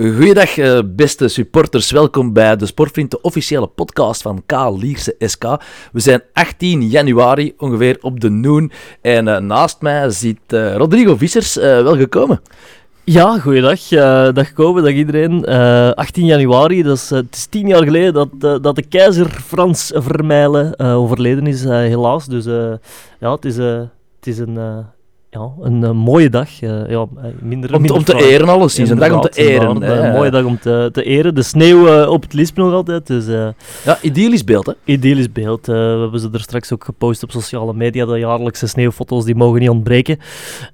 Goeiedag, eh, beste supporters. Welkom bij de Sportvriend, de officiële podcast van K. Lierse SK. We zijn 18 januari, ongeveer op de noon. En uh, naast mij zit uh, Rodrigo Vissers. welgekomen. Ja, goeiedag. dag Kobe, dag iedereen. 18 januari, dat is, het is tien jaar geleden dat, dat de keizer Frans Vermeilen overleden is, helaas. Dus ja, het is, het is een ja, een uh, mooie dag. Uh, ja, eh, minder, om, minder om te eren alles. Een dag om te eren. Een mooie dag om te, te eren. De sneeuw uh, op het Lisp nog altijd. Dus, ja, idyllisch beeld, hè? Idyllisch beeld. we hebben ze er straks ook gepost op sociale media. De jaarlijkse sneeuwfoto's die mogen niet ontbreken.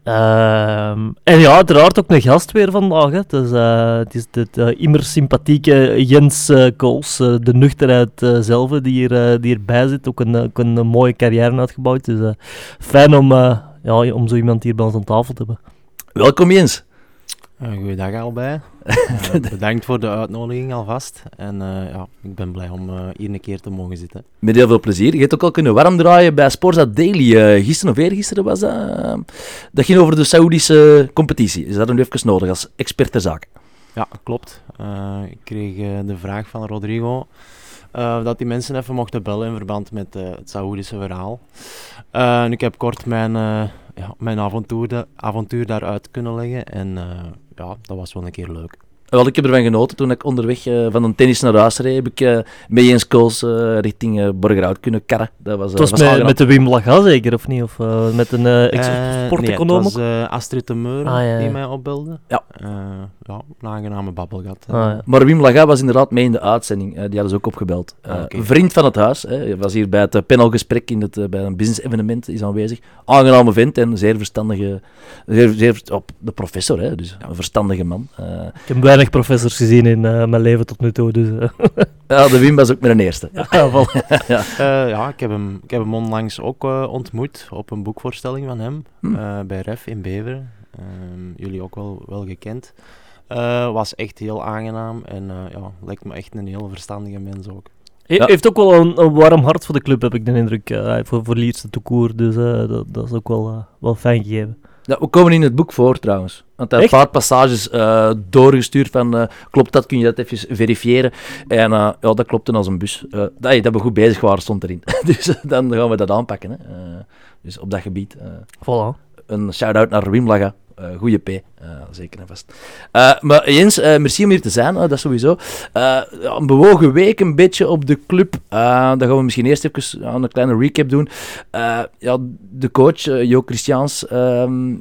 Ehm, en ja, uiteraard ook een gast weer vandaag. Hè. Dus, het is de immer sympathieke Jens Kools, de nuchterheid zelf, die, hier, die hierbij zit. Ook een, ook een mooie carrière uitgebouwd. Dus fijn om ja, om zo iemand hier bij ons aan tafel te hebben. Welkom Jens. Uh, goeiedag allebei. Uh, bedankt voor de uitnodiging alvast. En uh, ja, ik ben blij om hier een keer te mogen zitten. Met heel veel plezier. Je hebt ook al kunnen warm draaien bij Sporza Daily. gisteren of eergisteren was dat. dat ging over de Saoedische competitie. Is dat nu even nodig als expert ter zaak? Ja, klopt. ik kreeg de vraag van Rodrigo uh, dat die mensen even mochten bellen in verband met uh, het Saoedische verhaal. Uh, en ik heb kort mijn, ja, mijn avontuur, avontuur daaruit kunnen leggen en ja, dat was wel een keer leuk. Wel, ik heb ervan genoten toen ik onderweg uh, van een tennis naar huis reed. Heb ik uh, met Jens Kools uh, richting uh, Borgerhout kunnen karren. Dat was, was, was met, met, de Wim Laga zeker, of niet? Of met een uh, sporteconoom? Nee, het was Astrid de Meur ah, ja, die mij opbelde. Ja. Ja, een aangename babbel gehad. Ah, ja. Maar Wim Laga was inderdaad mee in de uitzending. die hadden ze ook opgebeld. Ah, okay. Vriend van het huis. Hij was hier bij het panelgesprek in het, bij een business evenement is aanwezig. Aangename vent en zeer verstandige... Zeer, zeer, op de professor, hè, dus een verstandige man. ik heb weinig professors gezien in uh, mijn leven tot nu toe. Dus, uh. ja, de Wim was ook mijn eerste. Ja, ja, ja. Uh, ja ik, heb hem, ik heb hem onlangs ook ontmoet op een boekvoorstelling van hem hm. bij Ref in Beveren. Ehm, jullie ook wel, wel gekend. Was echt heel aangenaam en ja, lijkt me echt een heel verstandige mens ook. Hij heeft ook wel een, een, warm hart voor de club, heb ik de indruk. voor, voor Lierse toekoor, dus dat, dat, is ook wel, wel fijn gegeven. Ja, we komen in het boek voor trouwens. Want hij heeft een paar passages uh, doorgestuurd van uh, klopt dat, kun je dat even verifiëren. En uh, ja, dat klopte als een bus. dat, dat we goed bezig waren stond erin. dus dan gaan we dat aanpakken. Hè. dus op dat gebied. voilà. Een shout-out naar Wim Laga. Uh, goeie P, uh, zeker en vast. Uh, maar Jens, merci om hier te zijn, dat sowieso. een bewogen week een beetje op de club. dan gaan we misschien eerst even een kleine recap doen. ja, de coach, Jo Christiaans, ehm,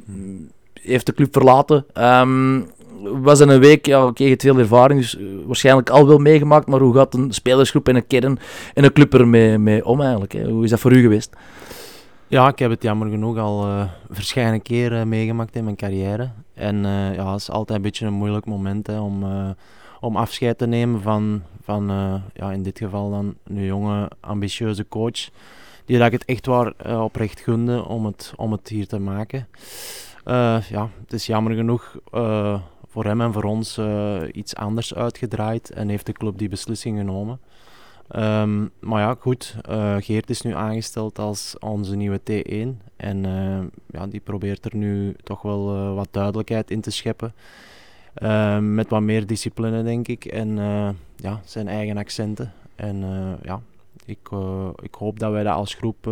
heeft de club verlaten. Um, was in een week, ja, oké, okay, veel ervaring, dus waarschijnlijk al wel meegemaakt, maar hoe gaat een spelersgroep en een kern en een club ermee mee om eigenlijk? Hè? Hoe is dat voor u geweest? Ja, ik heb het jammer genoeg al uh, verschillende keren meegemaakt in mijn carrière. En uh, ja, het is altijd een beetje een moeilijk moment hè, om, om afscheid te nemen van, van ja, in dit geval dan een jonge, ambitieuze coach. Die dat ik het echt waar oprecht gunde om het, om het hier te maken. ja, het is jammer genoeg voor hem en voor ons iets anders uitgedraaid en heeft de club die beslissing genomen. Um, maar ja, goed. Uh, Geert is nu aangesteld als onze nieuwe T1. En uh, ja, die probeert er nu toch wel uh, wat duidelijkheid in te scheppen. Ehm, met wat meer discipline, denk ik. En ja, zijn eigen accenten. En ja, ik, ik hoop dat wij dat als groep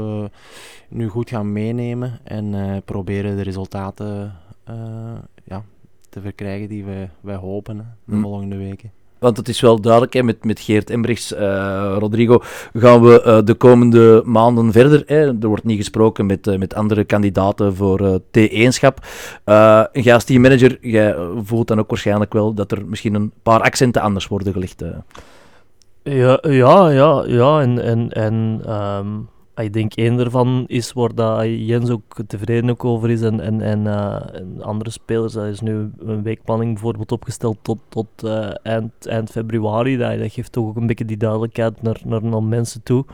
nu goed gaan meenemen. En proberen de resultaten ja, te verkrijgen die wij, wij hopen de hm. volgende weken. Want het is wel duidelijk, hè, met, met Geert Embrechts, uh, Rodrigo, gaan we uh, de komende maanden verder. Hè. Er wordt niet gesproken met, uh, met andere kandidaten voor T1-schap. jij als teammanager, jij voelt dan ook waarschijnlijk wel dat er misschien een paar accenten anders worden gelegd. Ja, ja, ja, ja. En, en, en um ik denk één daarvan is waar dat Jens ook tevreden ook over is en, en, en, uh, andere spelers. Dat is nu een weekplanning bijvoorbeeld opgesteld tot, tot uh, eind, eind februari. Dat, geeft toch ook een beetje die duidelijkheid naar, naar, naar mensen toe.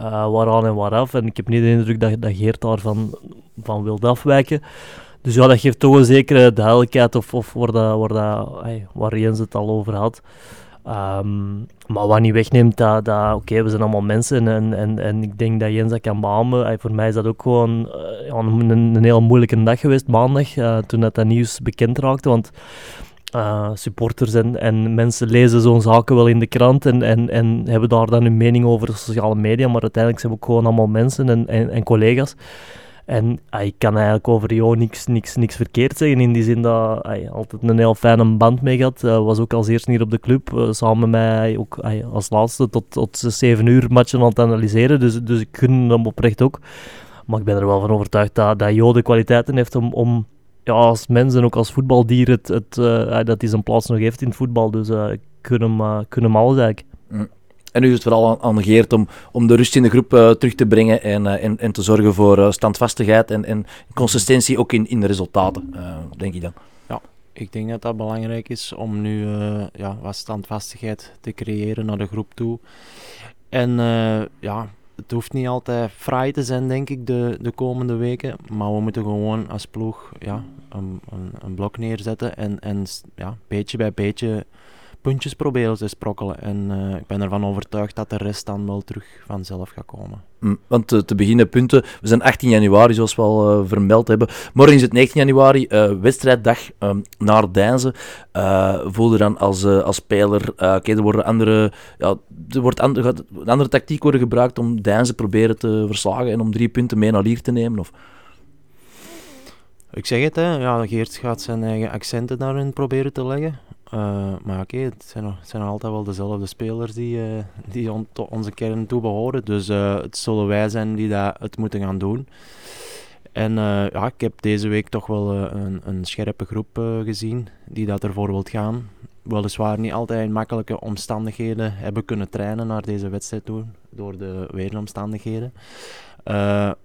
Uh, waaraan en waaraf. En ik heb niet de indruk dat, dat Geert daarvan van wil afwijken. Dus ja, dat geeft toch een zekere duidelijkheid of, of waar, dat, dat, waar Jens het al over had. Um, maar wat niet wegneemt dat, oké, we zijn allemaal mensen en, en, en ik denk dat Jens dat kan beamen. voor mij is dat ook gewoon uh, een, een, heel moeilijke dag geweest, maandag, uh, toen dat, dat nieuws bekend raakte. Want eh, supporters en, en mensen lezen zo'n zaken wel in de krant en, en, en hebben daar dan hun mening over de sociale media, maar uiteindelijk zijn we ook gewoon allemaal mensen en, en, en collega's. En ah, ik kan eigenlijk over Jo niks, niks, niks verkeerd zeggen, in die zin dat hij altijd een heel fijne band mee had. Uh, was ook als eerste hier op de club, uh, samen met mij ook ay, als laatste tot, tot zeven uur matchen aan het analyseren, dus, dus ik gun hem oprecht ook. Maar ik ben er wel van overtuigd dat, dat Jo de kwaliteiten heeft om, om ja, als mens en ook als voetbaldier het, het, uh, dat hij zijn plaats nog heeft in het voetbal. Dus ik gun hem, hem alles eigenlijk. Mm. En nu is het vooral aan, aan Geert om, om de rust in de groep terug te brengen en, en, en te zorgen voor standvastigheid en, en consistentie ook in, in de resultaten, denk ik dan. Ja, ik denk dat dat belangrijk is om nu ja, wat standvastigheid te creëren naar de groep toe. En ja, het hoeft niet altijd fraai te zijn, denk ik, de, de komende weken. Maar we moeten gewoon als ploeg ja, een, een, een blok neerzetten en, en ja, beetje bij beetje puntjes proberen te sprokkelen. En uh, ik ben ervan overtuigd dat de rest dan wel terug vanzelf gaat komen. Mm, want te, te, beginnen punten, we zijn 18 januari zoals we al uh, vermeld hebben. Morgen is het 19 januari, wedstrijddag um, naar Deinzen. voelde dan als, als speler, oké, okay, er, worden andere, ja, er wordt gaat een andere tactiek worden gebruikt om Deinzen proberen te verslagen en om drie punten mee naar hier te nemen? Of? Ik zeg het, hè. Ja, Geert gaat zijn eigen accenten daarin proberen te leggen. Uh, maar oké, het, zijn, zijn altijd wel dezelfde spelers die, uh, die on, onze kern toe behoren. Dus uh, het zullen wij zijn die dat het moeten gaan doen. En ja, ik heb deze week toch wel een, een scherpe groep gezien die dat ervoor wilt gaan. Weliswaar niet altijd in makkelijke omstandigheden hebben kunnen trainen naar deze wedstrijd toe, door de weeromstandigheden.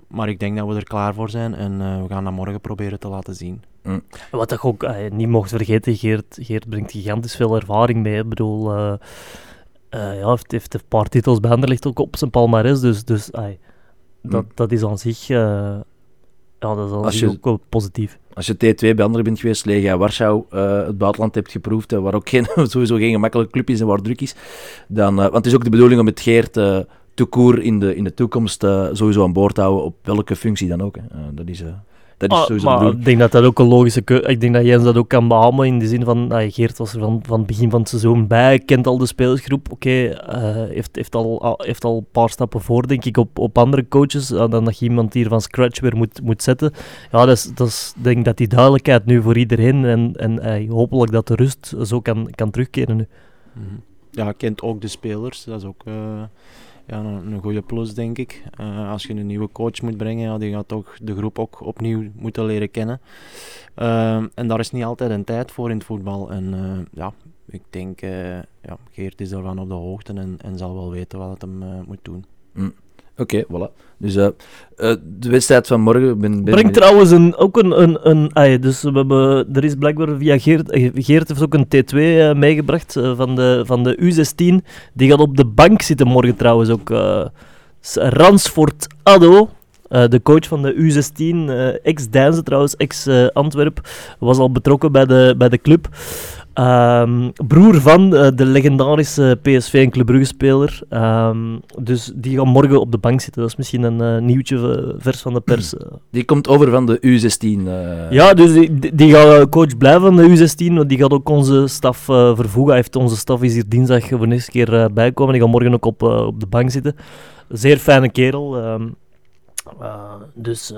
maar ik denk dat we er klaar voor zijn en we gaan dat morgen proberen te laten zien. Mm. Wat ik ook uh, niet mocht vergeten, Geert, Geert brengt gigantisch veel ervaring mee. Ik bedoel, uh, uh, ja, heeft, heeft een paar titels bij ligt ook op zijn palmarès, dus, dus dat, mm. dat is aan zich, ja, dat is aan zich ook wel positief. Als je T2 bij anderen bent geweest, Legia Warschau, het buitenland hebt geproefd, waar ook geen, sowieso geen gemakkelijk club is en waar druk is, dan, want het is ook de bedoeling om met Geert uh, toekoer in de, in de toekomst sowieso aan boord houden, op welke functie dan ook. Hè. dat is... Dat is ah, maar ik denk dat dat ook een logische keuze Ik denk dat Jens dat ook kan beamen in de zin van, uh, Geert was er van, van het begin van het seizoen bij, kent al de spelersgroep. Oké, okay, uh, heeft, heeft, al, heeft al een paar stappen voor, denk ik, op, op andere coaches, uh, dan dat je iemand hier van scratch weer moet, moet zetten. Ja, dat is, dat is, denk dat die duidelijkheid nu voor iedereen en, en hopelijk dat de rust zo kan, kan terugkeren nu. Mm -hmm. Ja, kent ook de spelers, dat is ook ja, een, een goede plus, denk ik. Uh, als je een nieuwe coach moet brengen, ja, die gaat toch de groep ook opnieuw moeten leren kennen. Uh, en daar is niet altijd een tijd voor in het voetbal. En uh, ja, ik denk, ja, Geert is daarvan op de hoogte en, en zal wel weten wat hij moet doen. Mm. Oké, okay, voilà. Dus uh, de wedstrijd van morgen... Ben, ben Brengt trouwens een, ook een... een, een ah, dus we hebben, er is blijkbaar via Geert... Geert heeft ook een T2 uh, meegebracht van, de, van de U16. Die gaat op de bank zitten morgen trouwens ook. Ransford Addo. de coach van de U16, ex-Deinze trouwens, ex-Antwerp, was al betrokken bij de, bij de club. Um, broer van uh, de legendarische PSV en Club Brugge speler. Um, dus die gaat morgen op de bank zitten. Dat is misschien een uh, nieuwtje uh, vers van de pers. Die komt over van de U16. Ja, dus die, die, gaat coach blijven van de U16. Want die gaat ook onze staf vervoegen. Hij heeft onze staf is hier dinsdag voor de eerste keer bijkomen. Die gaat morgen ook op, op de bank zitten. Zeer fijne kerel. Um, dus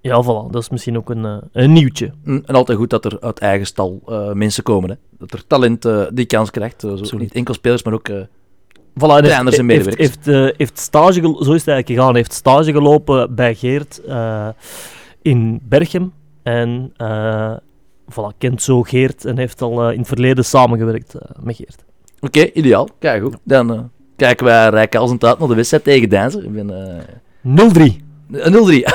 ja, voilà. Dat is misschien ook een, uh, een nieuwtje. Mm, en altijd goed dat er uit eigen stal uh, mensen komen. Hè. Dat er talent uh, die kans krijgt. zo niet enkel spelers, maar ook voilà, en trainers en medewerkers. Heeft, heeft, heeft stage, zo is het eigenlijk gegaan. Heeft stage gelopen bij Geert in Berchem. En voilà, kent zo Geert en heeft al in het verleden samengewerkt met Geert. Oké, okay, ideaal. Kijk goed. Dan kijken wij rijk als een uit naar de wedstrijd tegen Deinzer. Ik ben... 0-3. 0-3,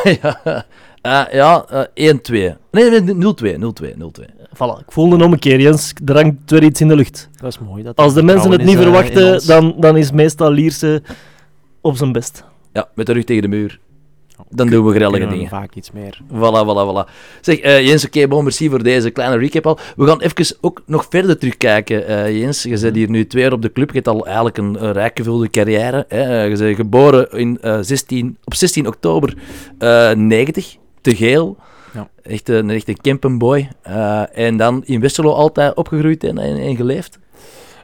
ja. Uh, ja, uh, 1-2. Nee, nee 0-2, 0-2, 0-2. Voilà, ik voelde nog een keer, Jens. Er hangt weer iets in de lucht. Dat is mooi. Dat Als de mensen het niet verwachten, dan, dan is meestal Lierse op zijn best. Ja, met de rug tegen de muur. Dan doen we grellige dingen. vaak iets meer. Voilà, voilà, voilà. Zeg, uh, Jens, oké, okay, bon, merci voor deze kleine recap al. We gaan even ook nog verder terugkijken, uh, Jens. Je bent hier nu twee jaar op de club. Je hebt al eigenlijk een, een rijkgevulde carrière. Hè. Je bent geboren in, uh, 16, op 16 oktober 90 te geel. Ja. Echt een echte Kempenboy. Eh, en dan in Westerlo altijd opgegroeid en, en, en geleefd.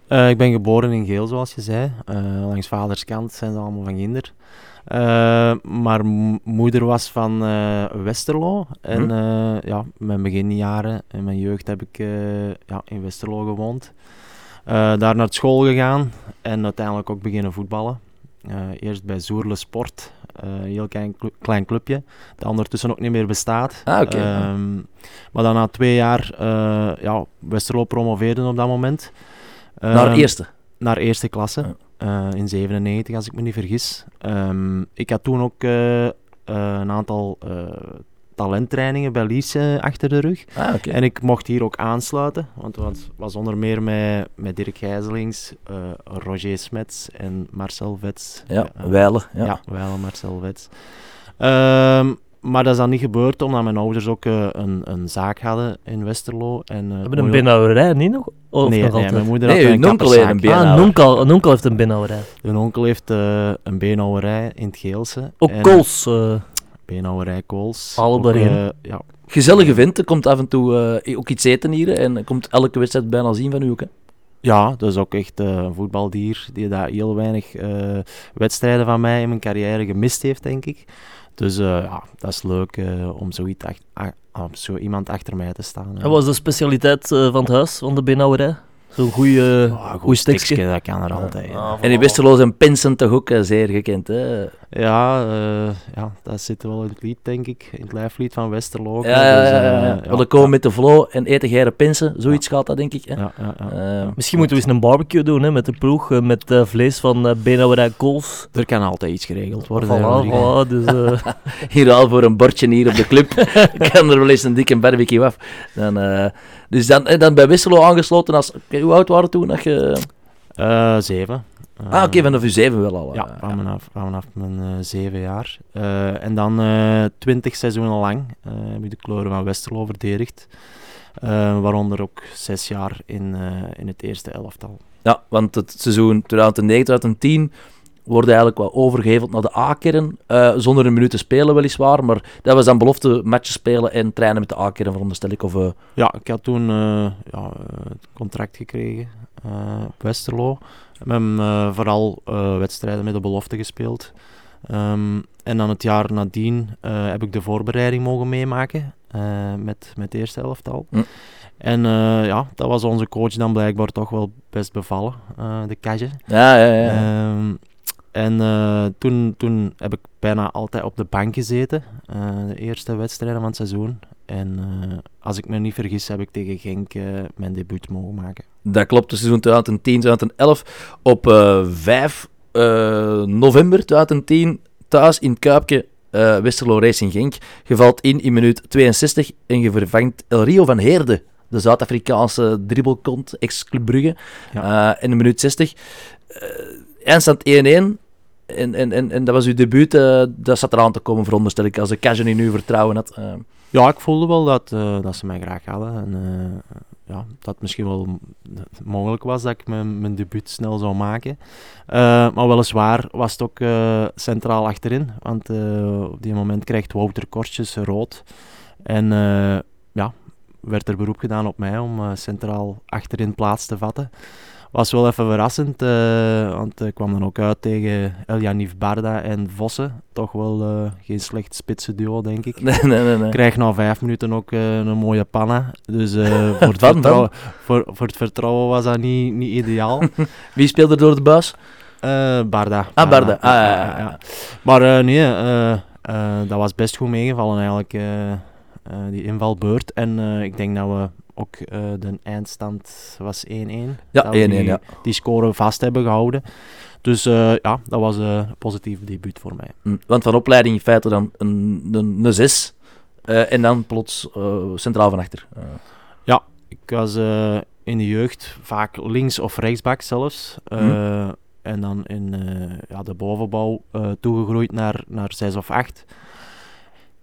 Eh, ik ben geboren in Geel, zoals je zei. Eh, langs vaders kant zijn ze allemaal van Ginder. Eh, maar moeder was van Westerlo. En Hm. ja, mijn beginjaren, in mijn jeugd, heb ik ja, in Westerlo gewoond. Daar naar school gegaan en uiteindelijk ook beginnen voetballen. Eerst bij Zoerle Sport, een heel klein, klein clubje, dat ondertussen ook niet meer bestaat. Ah, oké. Ehm, maar dan na twee jaar, eh, ja, Westerlo promoveerde op dat moment. Naar Ehm, eerste. naar eerste klasse. Ja. eh, in 97, als ik me niet vergis. Ehm, ik had toen ook eh, eh, een aantal eh, talenttrainingen bij Lies eh, achter de rug. Ah. En ik mocht hier ook aansluiten, want het was, onder meer met, met Dirk Gijzelings, eh, Roger Smets en Marcel Vets. Ja, Weilen. Ja. ja, Marcel Vets. Ehm, maar dat is dan niet gebeurd, omdat mijn ouders ook eh, een, een zaak hadden in Westerlo. En, eh, We hebben een binnenhouderij, niet nog? Of nee, nog nee, mijn moeder Nee, had een onkel heeft een Ah, een onkel, een onkel heeft een binnenhouderij. Een onkel heeft eh, een beenhouwerij in het Geelse. Ook En Kools. Beenhouwerij Kools. Alle eh, ja, Gezellige vent. Er komt af en toe eh, ook iets eten hier. En komt elke wedstrijd bijna zien van u ook. Hè? ja, dat is ook echt eh, een voetbaldier die daar heel weinig eh, wedstrijden van mij in mijn carrière gemist heeft, denk ik. Dus eh, ja, dat is leuk eh, om zoiets ach- a- om zo iemand achter mij te staan. Wat was de specialiteit van het huis, van de binnenhouderij? Zo'n goede Oh, goeie goed stekje, dat kan er altijd. Ah, En in Westerlo zijn Pinsen toch ook eh, zeer gekend. Hè? Ja, eh, ja, dat zit wel in het lied, denk ik. In het lijflied van Westerlo. Ja, Dus, ja, eh, ja. ja. We komen met de flow en eten gere Pinsen. Zoiets gaat dat, denk ik. Hè? Ja, ja, ja, Eh, ja. Misschien moeten we eens een barbecue doen hè, met de ploeg, met eh, vlees van eh Benauwerij Kools. Er kan altijd iets geregeld worden. Voilà, voilà, dus, eh, hier al voor een bordje hier op de club. kan er wel eens een dikke barbecue af. Dan, eh, dus dan, en dan bij Westerlo aangesloten als... hoe oud waren toen? Dat je... Eh, zeven. Ah, oké, Eh, vanaf u zeven wel al. Ja, eh, van vanaf, van vanaf mijn eh, zeven jaar. Eh, en dan eh, twintig seizoenen lang eh, heb ik de kleuren van Westerlo verdedigd. Eh, waaronder ook zes jaar in, eh, in het eerste elftal. Ja, want het seizoen 2009-2010 wordt eigenlijk wel overgeheveld naar de A-kern. eh, zonder een minuut te spelen weliswaar, maar dat was dan belofte matches spelen en trainen met de A-kern, veronderstel ik. Of, eh, Ja, ik had toen eh, ja, het contract gekregen op Westerlo. We hebben vooral wedstrijden met de belofte gespeeld. Ehm, en dan het jaar nadien heb ik de voorbereiding mogen meemaken met, met het eerste elftal. En ja, dat was onze coach dan blijkbaar toch wel best bevallen, de Kage. ja, ja, ja. Ehm, en eh, toen, toen heb ik bijna altijd op de bank gezeten, eh, de eerste wedstrijden van het seizoen. En eh, als ik me niet vergis, heb ik tegen Genk mijn debuut mogen maken. Dat klopt, het seizoen 2010-2011 op eh 5 eh, november 2010 thuis in eh, Westerlo Racing Genk. Je valt in in minuut 62 en je vervangt El Rio van Heerde, de Zuid-Afrikaanse dribbelkont, ex-Club Brugge, Ja. In de minuut 60. Eindstand 1-1. En, en, en, en dat was uw debuut, eh, dat zat eraan te komen, veronderstel ik, als de Cajon in u vertrouwen had. Eh, Ja, ik voelde wel dat, eh, dat ze mij graag hadden. En ja, dat het misschien wel mogelijk was dat ik mijn, debuut snel zou maken. Maar weliswaar was het ook centraal achterin. Want op die moment krijgt Wouter Kortjes rood. En ja, werd er beroep gedaan op mij om centraal achterin plaats te vatten. Was wel even verrassend, eh, want ik kwam dan ook uit tegen Eljanif Barda en Vossen. Toch wel eh, geen slecht spitse duo, denk ik. nee, nee, nee. krijg na vijf minuten ook eh, een mooie panna. Dus voor, het voor, voor het vertrouwen was dat niet, niet ideaal. Wie speelde door de buis? Barda. Ah, Barda. Ah, ja, ja, ja. Maar nee, dat was best goed meegevallen eigenlijk, die invalbeurt. En ik denk dat we ook eh, de eindstand was 1-1. Ja, 1-1, dat we die, ja. die score vast hebben gehouden. Dus eh, ja, dat was eh, een positief debuut voor mij. Hm, Want van opleiding in feite dan een, een, een 6 eh, en dan plots centraal van achter. Eh, Ik was in de jeugd vaak links of rechtsbak zelfs. Mhm. En dan in ja, de bovenbouw toegegroeid naar, naar 6 of 8.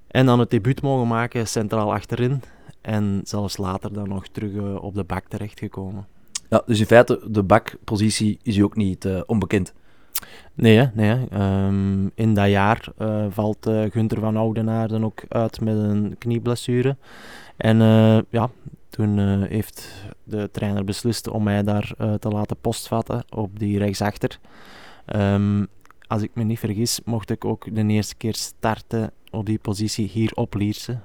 En dan het debuut mogen maken centraal achterin. En zelfs later dan nog terug eh, op de bak terechtgekomen. ja, dus in feite, de bakpositie is u ook niet eh, onbekend. Nee, hè, nee. hè. Ehm, in dat jaar eh, valt eh Gunther van Oudenaarden ook uit met een knieblessure. En ja, toen heeft de trainer beslist om mij daar te laten postvatten op die rechtsachter. Ehm, als ik me niet vergis, mocht ik ook de eerste keer starten op die positie hier op Lierse.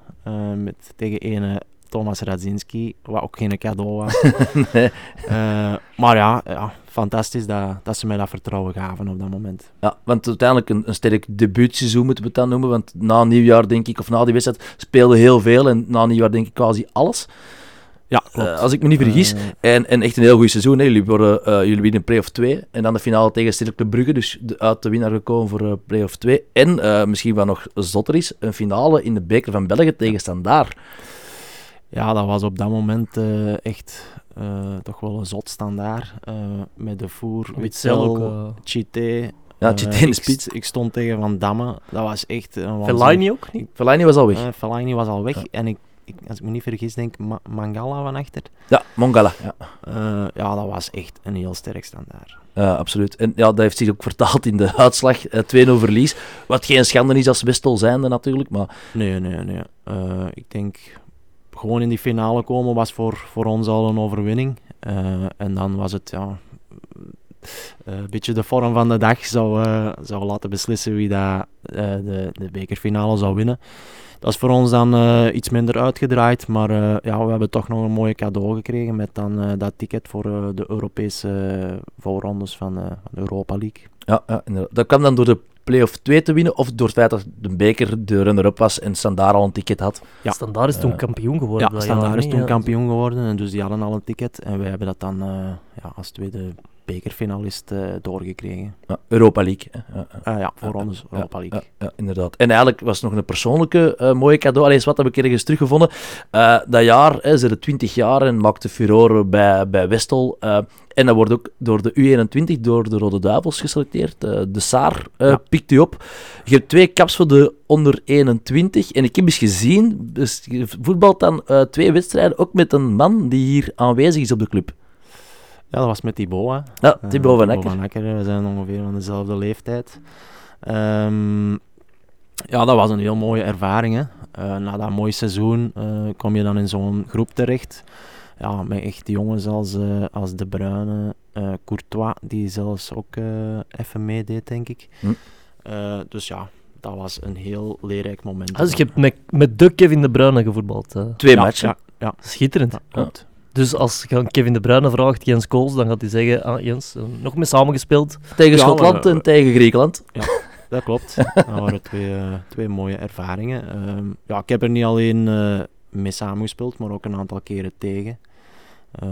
met, tegen ene Thomas Radzinski, wat ook geen cadeau was. nee. Eh, maar ja, ja fantastisch dat, dat ze mij dat vertrouwen gaven op dat moment. Ja, want uiteindelijk een, een sterk debuutseizoen moeten we het dan noemen. Want na nieuwjaar, denk ik, of na die wedstrijd, speelde heel veel. En na nieuwjaar, denk ik, quasi alles. Ja, Eh, als ik me niet vergis. Eh, En, en echt een heel goed seizoen. Hè. Jullie, worden, jullie winnen play-off 2. En dan de finale tegen Sterkle Brugge. Dus de, uit de winnaar gekomen voor play-off 2. En misschien wat nog zotter is, een finale in de beker van België tegen Standaard. Ja, dat was op dat moment eh, echt eh, toch wel een zot standaard. eh, met de voer, Witzel Chité. Ja, Chité in de ik spits. Ik stond tegen Van Damme. Dat was echt een. Fellaini ook niet? Fellaini was al weg. Fellaini was al weg. Ja. En ik, ik, als ik me niet vergis, denk Ma- Mangala van achter. Ja, Mongala. Ja. Ja, dat was echt een heel sterk standaard. Ja, absoluut. En ja, dat heeft zich ook vertaald in de uitslag. eh, 2-0 verlies. Wat geen schande is als Westel zijnde natuurlijk. Maar Nee, nee, nee. Ik denk gewoon in die finale komen was voor, voor ons al een overwinning. Eh, en dan was het ja, eh, een beetje de vorm van de dag zou, eh, zou laten beslissen wie dat, de, de bekerfinale zou winnen. Dat is voor ons dan iets minder uitgedraaid, maar ja, we hebben toch nog een mooie cadeau gekregen met dan dat ticket voor de Europese voorrondes van, van de Europa League. ja, ja dat kwam dan door de play-off 2 te winnen. Of door het feit dat de beker de runner-up was en Standaard al een ticket had. Ja. Standaard is toen Eh, kampioen geworden. Ja, Standaard is toen ja. kampioen geworden en dus die hadden al een ticket. En wij hebben dat dan eh, ja, als tweede bekerfinalist eh, doorgekregen. Ja, Europa League. hè. Ah ja, voor ons Europa League. Ja, inderdaad. En eigenlijk was het nog een persoonlijke eh, mooie cadeau. Alleen eens wat heb ik ergens teruggevonden. Eh, dat jaar, hè, ze de 20 jaar en maakte furore bij, bij Westel. En dat wordt ook door de U21, door de Rode Duivels geselecteerd. Eh, de Saar eh, Ja. pikt u op. Je hebt twee caps voor de onder 21. En ik heb eens gezien, dus je voetbalt dan eh, twee wedstrijden, ook met een man die hier aanwezig is op de club. Ja, dat was met Thibaut. hè. Ja, Thibaut van Akker. We zijn ongeveer van dezelfde leeftijd. Ehm, ja, dat was een heel mooie ervaring. Hè. Na dat mooie seizoen kom je dan in zo'n groep terecht. Ja, met echt jongens als, eh, als De Bruyne, eh, Courtois, die zelfs ook eh, even meedeed, denk ik. Hm. Eh, dus ja, dat was een heel leerrijk moment. Ah, dus je hebt met, met de Kevin De Bruyne gevoetbald. eh. Twee ja, matchen. Ja, ja, Schitterend. ja, klopt. Dus als je aan Kevin De Bruyne vraagt, Jens Kools, dan gaat hij zeggen, ah Jens, nog mee samengespeeld. Tegen Ja, Schotland en tegen Griekenland. Dat klopt. Dat waren twee, twee mooie ervaringen. Ehm, ja, ik heb er niet alleen eh, mee samengespeeld, maar ook een aantal keren tegen. Eh,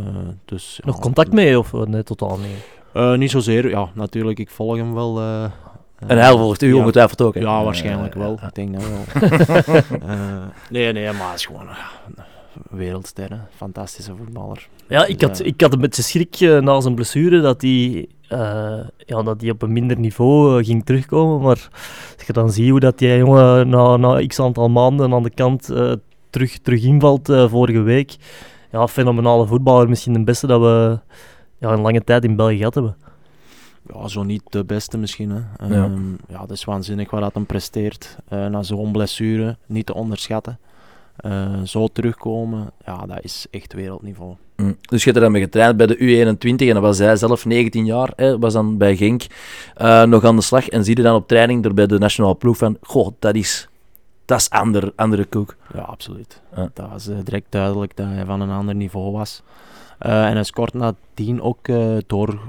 dus, ja, Nog contact mee of eh, nee, totaal niet? Eh, niet zozeer. Ja, natuurlijk, ik volg hem wel. eh, En hij volgt u ja, ongetwijfeld ook. hè? Ja, waarschijnlijk wel. Ik denk dat wel. Eh, nee, nee, maar hij is gewoon een wereldster. hè. Fantastische voetballer. Ja, ik had, Ja. ik had een beetje schrik na zijn blessure dat hij, eh, ja, dat hij op een minder niveau ging terugkomen. Maar als je dan ziet hoe dat die jongen na, na x aantal maanden aan de kant eh, terug, terug invalt vorige week. Ja, fenomenale voetballer. Misschien de beste dat we ja, een lange tijd in België gehad hebben. Ja, zo niet de beste misschien. Hè. Ja. Ehm, ja, dat is waanzinnig wat dat hem presteert. eh, na zo'n blessure, niet te onderschatten. Eh, zo terugkomen, ja, dat is echt wereldniveau. Mm. Dus je hebt er dan mee getraind bij de U21 en dan was hij zelf 19 jaar, hè, was dan bij Genk eh, nog aan de slag en zie je dan op training er bij de nationale ploeg van, goh, dat is, dat is ander, andere koek. Ja, absoluut. Ja. Dat was eh, direct duidelijk dat hij van een ander niveau was. Eh, en hij is kort nadien ook eh, door,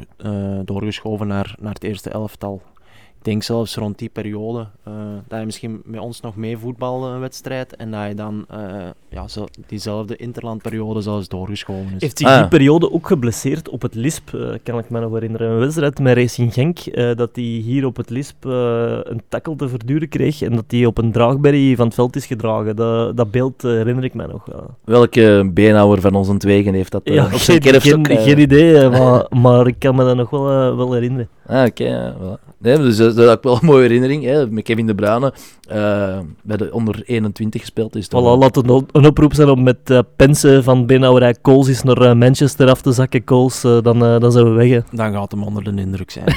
doorgeschoven naar, naar het eerste elftal. Ik denk zelfs rond die periode eh, dat hij misschien met ons nog mee voetbalde een wedstrijd en dat hij dan eh, ja, zo, diezelfde interlandperiode zelfs doorgeschoven is. Heeft zich Ah, die periode ook geblesseerd op het Lisp, eh, kan ik me nog herinneren. Een wedstrijd met Racing Genk, eh, dat hij hier op het Lisp een tackle te verduren kreeg en dat hij op een draagberry van het veld is gedragen. Dat, dat beeld herinner ik mij nog. Welke beenhouwer van ons twegen heeft dat Ja, op zijn geen, kerfstok? geen, geen idee, maar, maar ik kan me dat nog wel, wel herinneren. ah, oké. ja, voilà. Nee, dus dat, is ook wel een mooie herinnering. Hè. Met Kevin De Bruyne eh, bij de onder 21 gespeeld. Is Voilà, laat het een, oproep zijn om met eh pensen van Benauwerij Kools eens naar eh, Manchester af te zakken. Kools, dan, dan zijn we weg. hè. Dan gaat hem onder de indruk zijn.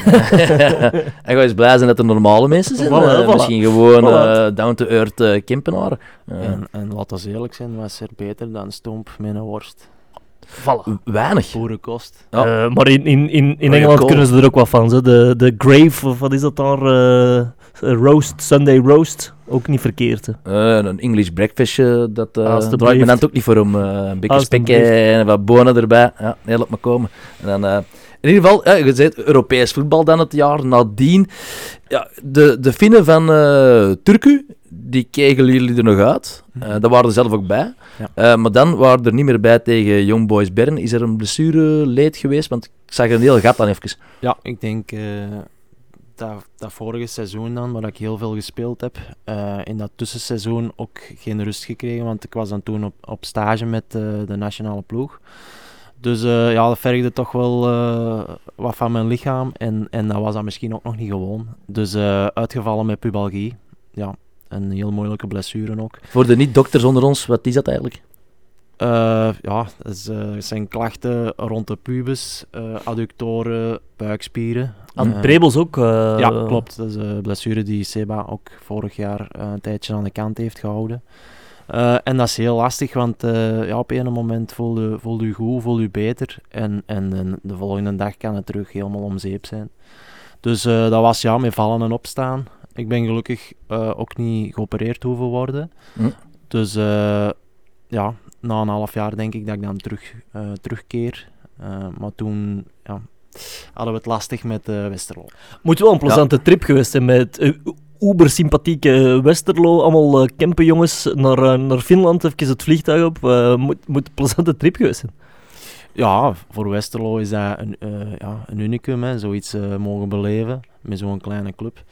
en ga eens blij zijn dat er normale mensen zijn. Voilà, voilà. Misschien gewoon Voilà. down-to-earth Kempenaren. Eh, en, en laten we eerlijk zijn, was er beter dan stomp met een worst. Voilà. weinig. Boerenkost. Ja. Eh, maar in, in, in, in Engeland kunnen ze er ook wat van. Ze. De, de Grave, of wat is dat daar? eh, roast, Sunday Roast. Ook niet verkeerd. Hè. Eh, een English breakfastje, dat eh draait me dan ook niet voor om. eh, een beetje spek en wat bonen erbij. Ja, nee, laat maar komen. En dan, eh, in ieder geval, ja, je zei Europees voetbal dan het jaar nadien. Ja, de, de Finnen van eh Turku, die kegelen jullie er nog uit. Eh daar waren er zelf ook bij. Ja. Eh, maar dan waren er niet meer bij tegen Young Boys Bern. Is er een blessure leed geweest? Want ik zag een heel gat aan even. Ja, ik denk eh, dat, dat vorige seizoen dan, waar ik heel veel gespeeld heb, in dat tussenseizoen ook geen rust gekregen, want ik was dan toen op, op stage met de nationale ploeg. Dus ja, dat vergde toch wel wat van mijn lichaam en, en dat was dan misschien ook nog niet gewoon. Dus uitgevallen met pubalgie. Ja, een heel moeilijke blessure ook. Voor de niet-dokters onder ons, wat is dat eigenlijk? Eh, ja, is, eh, het zijn klachten rond de pubis, eh, adductoren, buikspieren. Aan Prebels ook. ja, klopt. Dat is een blessure die Seba ook vorig jaar een tijdje aan de kant heeft gehouden. Eh, en dat is heel lastig, want ja, op een moment voel je, voel je goed, voel je beter. En, en de, de volgende dag kan het terug helemaal om zeep zijn. Dus dat was ja, met vallen en opstaan. Ik ben gelukkig eh, ook niet geopereerd hoeven worden. Hm. Dus eh, ja, na een half jaar denk ik dat ik dan terug, eh, terugkeer. Maar toen ja, hadden we het lastig met Westerlo. Moet wel een plezante trip geweest zijn met uber sympathieke Westerlo. Allemaal Kempenjongens naar, naar Finland. Even het vliegtuig op. Moet, moet een plezante trip geweest zijn. Ja, voor Westerlo is dat een, ja, een unicum, hè, zoiets mogen beleven met zo'n kleine club.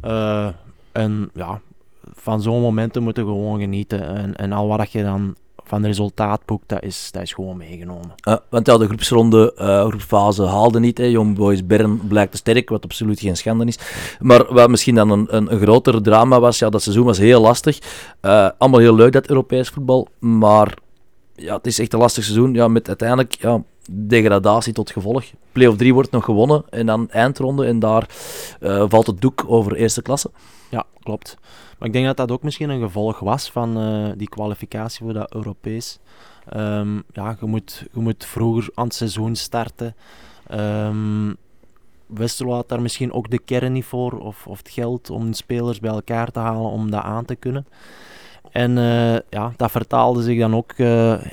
Eh, en ja, van zo'n momenten moeten gewoon genieten. En, en al wat je dan van resultaat boekt, dat is, dat is gewoon meegenomen. Uh, want ja, de groepsronde, uh, groepsfase haalde niet. Young Boys Bern blijkt te sterk, wat absoluut geen schande is. Maar wat misschien dan een, een, groter drama was, ja, dat seizoen was heel lastig. Allemaal heel leuk, dat Europees voetbal. Maar ja, het is echt een lastig seizoen. Ja, met uiteindelijk ja, degradatie tot gevolg. Play-off 3 wordt nog gewonnen en dan eindronde. En daar uh, valt het doek over eerste klasse. Ja, klopt. Maar ik denk dat dat ook misschien een gevolg was van uh, die kwalificatie voor dat Europees. Um, ja, je moet, je moet vroeger aan het seizoen starten. Um, Westerlo had daar misschien ook de kern niet voor, of, of het geld om spelers bij elkaar te halen om dat aan te kunnen. En uh, ja, dat vertaalde zich dan ook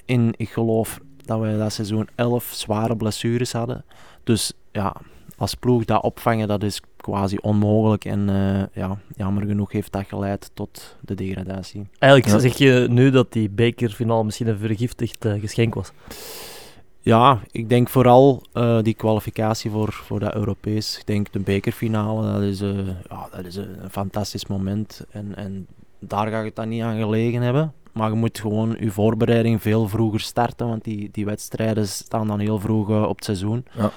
in, ik geloof dat we dat seizoen 11 zware blessures hadden. Dus ja, als ploeg dat opvangen, dat is quasi onmogelijk. En uh, ja, jammer genoeg heeft dat geleid tot de degradatie. Eigenlijk ja. zeg je nu dat die bekerfinale misschien een vergiftigd uh, geschenk was. Ja, ik denk vooral uh, die kwalificatie voor, voor dat Europees. Ik denk de bekerfinale, dat is, ja, dat is een fantastisch moment. En, en daar ga ik het dan niet aan gelegen hebben. Maar je moet gewoon je voorbereiding veel vroeger starten, want die, die wedstrijden staan dan heel vroeg uh, op het seizoen. Ja.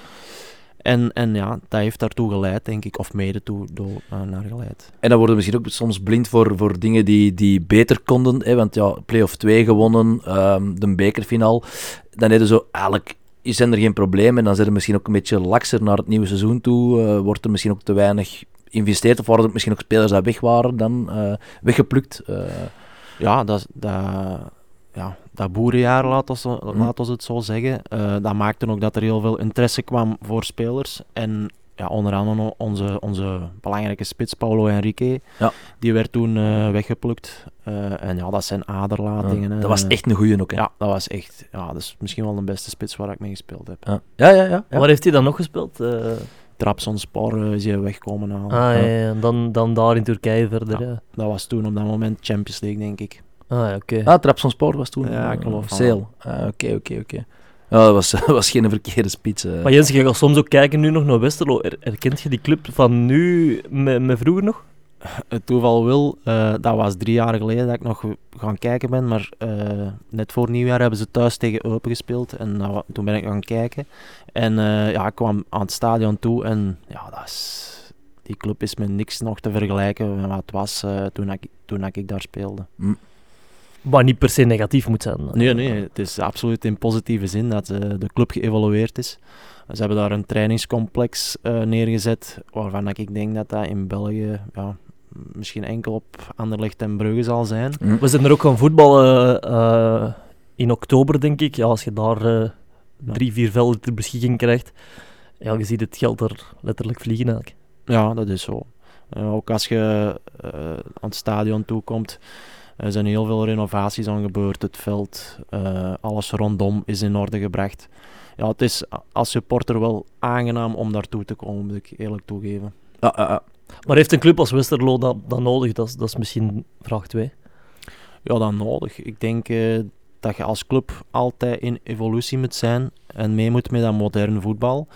En, en ja, dat heeft daartoe geleid, denk ik, of mede toe do, uh, naar geleid. En dan worden we misschien ook soms blind voor, voor dingen die, die beter konden. Hè? Want ja, play-off 2 gewonnen, um, de bekerfinaal. Dan hebben zo eigenlijk zijn er geen problemen. En dan zijn er misschien ook een beetje lakser naar het nieuwe seizoen toe. Uh, wordt er misschien ook te weinig geïnvesteerd. Of waren er misschien ook spelers die weg waren, dan uh, weggeplukt. Uh. Ja, dat, dat, ja, dat boerenjaar, laat ons, laat ons het zo zeggen, uh, dat maakte ook dat er heel veel interesse kwam voor spelers. En ja, onder andere onze, onze belangrijke spits, Paulo Henrique, ja. die werd toen uh, weggeplukt. Uh, en ja, dat zijn aderlatingen. Ja, dat was echt een goeie ook, hè? Ja, dat was echt, ja, dat is misschien wel de beste spits waar ik mee gespeeld heb. Ja, ja, ja. ja, Waar heeft hij dan nog gespeeld? Uh... Trabzonspor is hij wegkomen halen. Ah, ja, ja. En dan, dan daar in Turkije verder, ja. Dat was toen op dat moment Champions League, denk ik. Ah, ja, oké. Okay. Ah, Trabzonspor was toen? Ja, ik geloof Sale. Ah, oké, oké, oké. Ja, dat was, was geen verkeerde spits. Uh. Maar Jens, je gaat soms ook kijken nu nog naar Westerlo. Er, herkent je die club van nu met, met vroeger nog? Het toeval wil, eh, dat was drie jaar geleden dat ik nog gaan kijken ben, maar eh, net voor nieuwjaar hebben ze thuis tegen Eupen gespeeld en nou, toen ben ik gaan kijken. En eh, ja, ik kwam aan het stadion toe en ja, dat is, die club is met niks nog te vergelijken met wat het was toen, ik, toen ik daar speelde. Maar niet per se negatief moet zijn. Nee, nee, het is absoluut in positieve zin dat de club geëvolueerd is. Ze hebben daar een trainingscomplex neergezet, waarvan ik denk dat dat in België ja, misschien enkel op Anderlecht en Brugge zal zijn. Hm. We zijn er ook gaan voetballen uh, in oktober, denk ik. Ja, als je daar uh, drie, vier velden ter beschikking krijgt, ja, je ziet het geld er letterlijk vliegen eigenlijk. Ja, dat is zo. Uh, ook als je aan het stadion toekomt, er zijn heel veel renovaties aan gebeurd. Het veld, alles rondom is in orde gebracht. Ja, het is als supporter wel aangenaam om daartoe te komen, moet ik eerlijk toegeven. Ja, maar heeft een club als Westerlo dat, dat nodig? Dat is, dat is misschien vraag 2. Ja, dat nodig. Ik denk uh, dat je als club altijd in evolutie moet zijn en mee moet met dat moderne voetbal.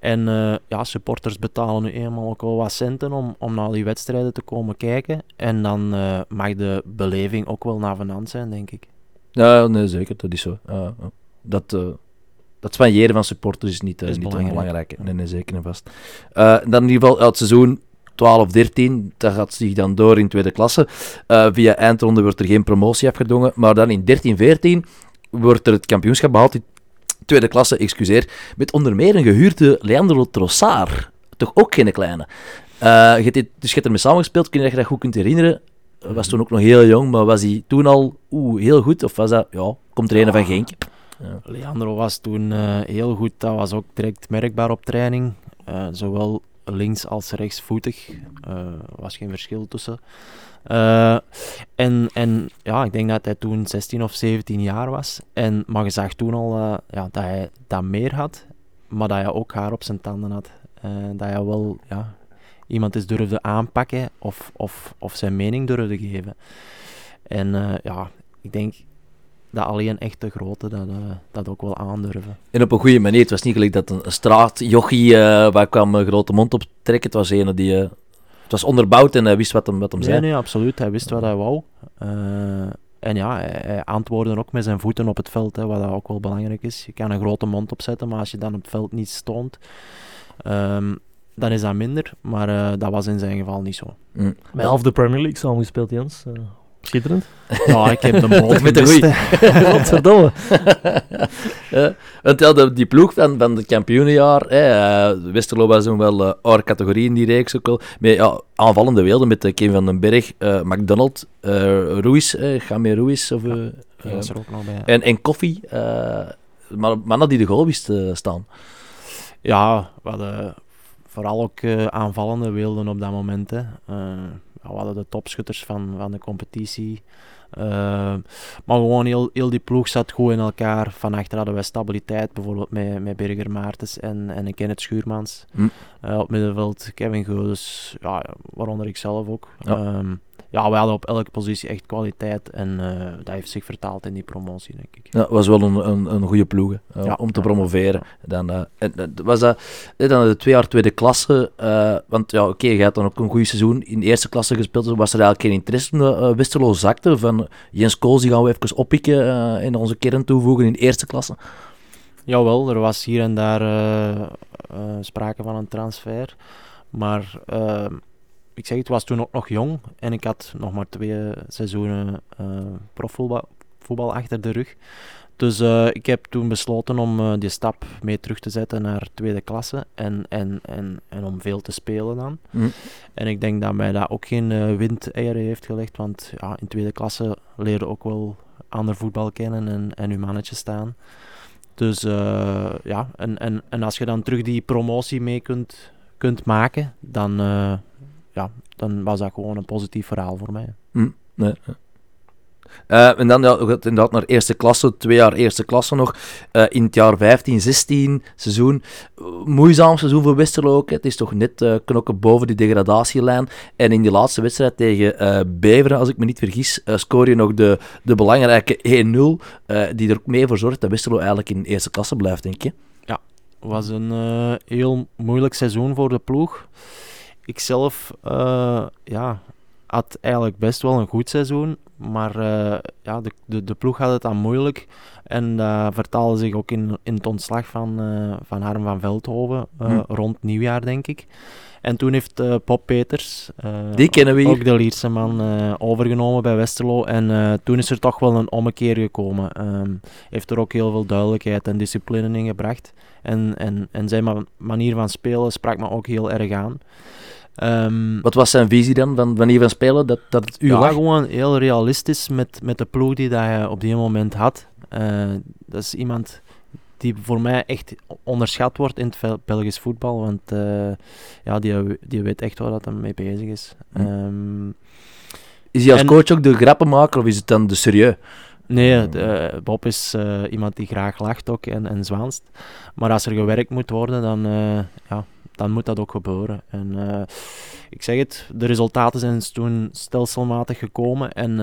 En uh, ja, supporters betalen nu eenmaal ook wel wat centen om, om naar die wedstrijden te komen kijken. En dan uh, mag de beleving ook wel navenant zijn, denk ik. Ja, nee, zeker. Dat is zo. Uh, dat, dat van supporters is niet, is niet belangrijk. belangrijk. Nee, nee, zeker en vast. dan in ieder geval het seizoen 12, 13, dat gaat zich dan door in tweede klasse. Uh, via eindronde wordt er geen promotie afgedwongen, maar dan in 13, 14 wordt er het kampioenschap behaald in tweede klasse, excuseer, met onder meer een gehuurde Leandro Trossard. Toch ook geen kleine. Uh, je dit, dus je hebt ermee samengespeeld, kun je dat goed kunt herinneren? Was toen ook nog heel jong, maar was hij toen al oeh, heel goed? Of was dat, ja, komt er een van Genk? Ja. Leandro was toen uh, heel goed, dat was ook direct merkbaar op training. Uh, zowel links als rechtsvoetig. Uh, was geen verschil tussen. Uh, en, en ja, ik denk dat hij toen 16 of 17 jaar was. En, maar je zag toen al uh, ja, dat hij dat meer had, maar dat hij ook haar op zijn tanden had. dat hij wel ja, iemand is durfde aanpakken of, of, of zijn mening durfde geven. En ja, ik denk dat alleen echt de grote dat, uh, dat ook wel aandurven. En op een goede manier. Het was niet gelijk dat een, een straatjochie uh, waar kwam een grote mond op trekken. Het was een die... Uh, het was onderbouwd en hij wist wat hem, wat hem nee, zei. Nee, absoluut. Hij wist wat hij wou. en ja, hij, hij, antwoordde ook met zijn voeten op het veld, hè, wat ook wel belangrijk is. Je kan een grote mond opzetten, maar als je dan op het veld niet stond, um, dan is dat minder. Maar dat was in zijn geval niet zo. Mm. Bij half de Premier League samengespeeld, Jens. Schitterend. Ja, ik heb de boot met de goeie. Godverdomme. ja, want ja, de, die ploeg van, van het kampioenenjaar, hè, uh, Westerlo was toen wel uh, oude categorie in die reeks ook wel. Met ja, aanvallende weelden met uh, Kim van den Berg, uh, McDonald, uh, Ruiz, uh, Ruiz. Of, uh, ja, was er ook nog bij. En, en Koffie, maar mannen die de goal wisten staan. Ja, we hadden vooral ook aanvallende weelden op dat moment. Hè we hadden de topschutters van, van de competitie. Uh, maar gewoon heel, heel die ploeg zat goed in elkaar. Van achter hadden wij stabiliteit, bijvoorbeeld met, met Birger Maartens en, en Kenneth Schuurmans. Hm. Uh, op middenveld Kevin Geudes, ja, waaronder ik zelf ook. Ja. Um, ja, we hadden op elke positie echt kwaliteit en uh, dat heeft zich vertaald in die promotie, denk ik. Ja, was wel een, een, een goede ploeg ja, om te promoveren. Dan, uh, en, was dat dan de twee jaar tweede klasse? want ja, oké, okay, je had dan ook een goed seizoen in de eerste klasse gespeeld, dus was er eigenlijk geen interesse in de Westerlo zakte van Jens Kools, die gaan we even oppikken in onze kern toevoegen in de eerste klasse? Jawel, er was hier en daar sprake van een transfer, maar ik zeg, het was toen ook nog jong en ik had nog maar twee seizoenen uh, profvoetbal voetbal achter de rug. Dus uh, ik heb toen besloten om uh, die stap mee terug te zetten naar tweede klasse en, en, en, en om veel te spelen dan. Mm. En ik denk dat mij dat ook geen uh, windeieren heeft gelegd, want ja, in tweede klasse leerde ook wel ander voetbal kennen en, en uw mannetje staan. Dus ja, en, en, en als je dan terug die promotie mee kunt, kunt maken, dan, ja, dan was dat gewoon een positief verhaal voor mij. Mm, nee. Uh, en dan ja, inderdaad naar eerste klasse, twee jaar eerste klasse nog. Uh, in het jaar 15, 16 seizoen. Moeizaam seizoen voor Westerlo ook. Het is toch net uh, knokken boven die degradatielijn. En in die laatste wedstrijd tegen Beveren, als ik me niet vergis, scoor je nog de, de belangrijke 1-0. die er ook mee voor zorgt dat Westerlo eigenlijk in eerste klasse blijft, denk je. Ja, het was een heel moeilijk seizoen voor de ploeg ik zelf uh, ja, had eigenlijk best wel een goed seizoen. Maar uh, ja, de, de, de, ploeg had het dan moeilijk. En dat vertaalde zich ook in, in het ontslag van, uh, van Harm van Veldhoven. Hm. Rond nieuwjaar, denk ik. En toen heeft Pop Peters, Die kennen we hier. ook de Lierse man, overgenomen bij Westerlo. En toen is er toch wel een ommekeer gekomen. Um, heeft er ook heel veel duidelijkheid en discipline in gebracht. En, en, en zijn manier van spelen sprak me ook heel erg aan. Um, Wat was zijn visie dan van manier van spelen? Dat, dat het u ja, lag? gewoon heel realistisch met, met de ploeg die dat hij op die moment had. dat is iemand die voor mij echt onderschat wordt in het Belgisch voetbal. Want uh, ja, die, die weet echt waar dat hij mee bezig is. Hm. Um, is hij als coach ook de grappenmaker of is het dan de serieus? Nee, de, Bob is uh, iemand die graag lacht ook en, en zwaanst. Maar als er gewerkt moet worden, dan, ja, dan moet dat ook gebeuren. En ik zeg het, de resultaten zijn toen stelselmatig gekomen. En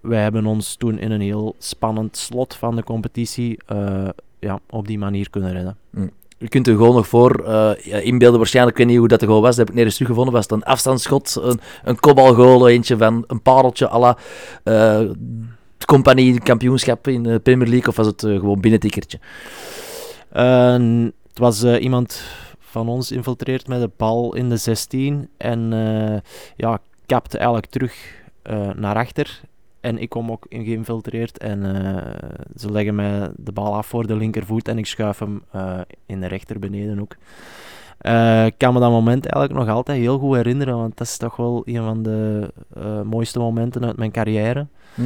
wij hebben ons toen in een heel spannend slot van de competitie ja, op die manier kunnen redden. Mm. Je kunt er gewoon nog voor inbeelden, waarschijnlijk, ik weet niet hoe dat er gewoon was, dat heb ik nergens teruggevonden, was het een afstandsschot, een, een kopbalgoal, eentje van een pareltje à la compagnie kampioenschap in de Premier League, of was het gewoon binnentikkertje? het was iemand van ons infiltreerd met de bal in de 16 en ja, kapte eigenlijk terug naar achter en ik kom ook geïnfiltreerd en uh, ze leggen mij de bal af voor de linkervoet en ik schuif hem uh, in de rechter beneden ook. Uh, ik kan me dat moment eigenlijk nog altijd heel goed herinneren, want dat is toch wel een van de mooiste momenten uit mijn carrière. Hm.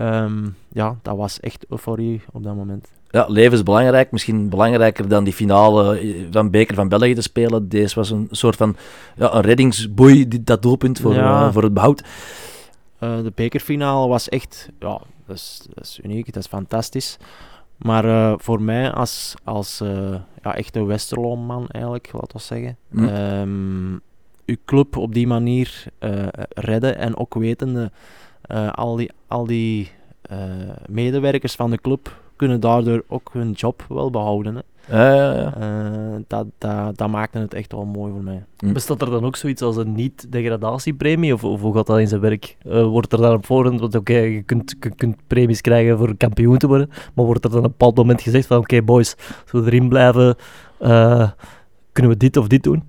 Um, ja, dat was echt euforie op dat moment. Ja, levensbelangrijk. Misschien belangrijker dan die finale van Beker van België te spelen. Deze was een soort van ja, een reddingsboei, dat doelpunt voor, ja. voor het behoud. Uh, de bekerfinale was echt, ja, dat is, dat is uniek, dat is fantastisch. Maar uh, voor mij als, als ja, echte Westerlo-man eigenlijk, laten we zeggen, hm. um, uw club op die manier redden en ook wetende al die, al die medewerkers van de club kunnen daardoor ook hun job wel behouden. Hè. Ja, ja, ja. Uh, dat, dat, dat maakte het echt wel mooi voor mij. Hm. Bestaat er dan ook zoiets als een niet-degradatiepremie? Of, of hoe gaat dat in zijn werk? Uh, wordt er dan op voorhand, want oké, okay, je, kunt, je kunt premies krijgen voor kampioen te worden, maar wordt er dan op een bepaald moment gezegd van oké okay, boys, als we erin blijven, uh, kunnen we dit of dit doen?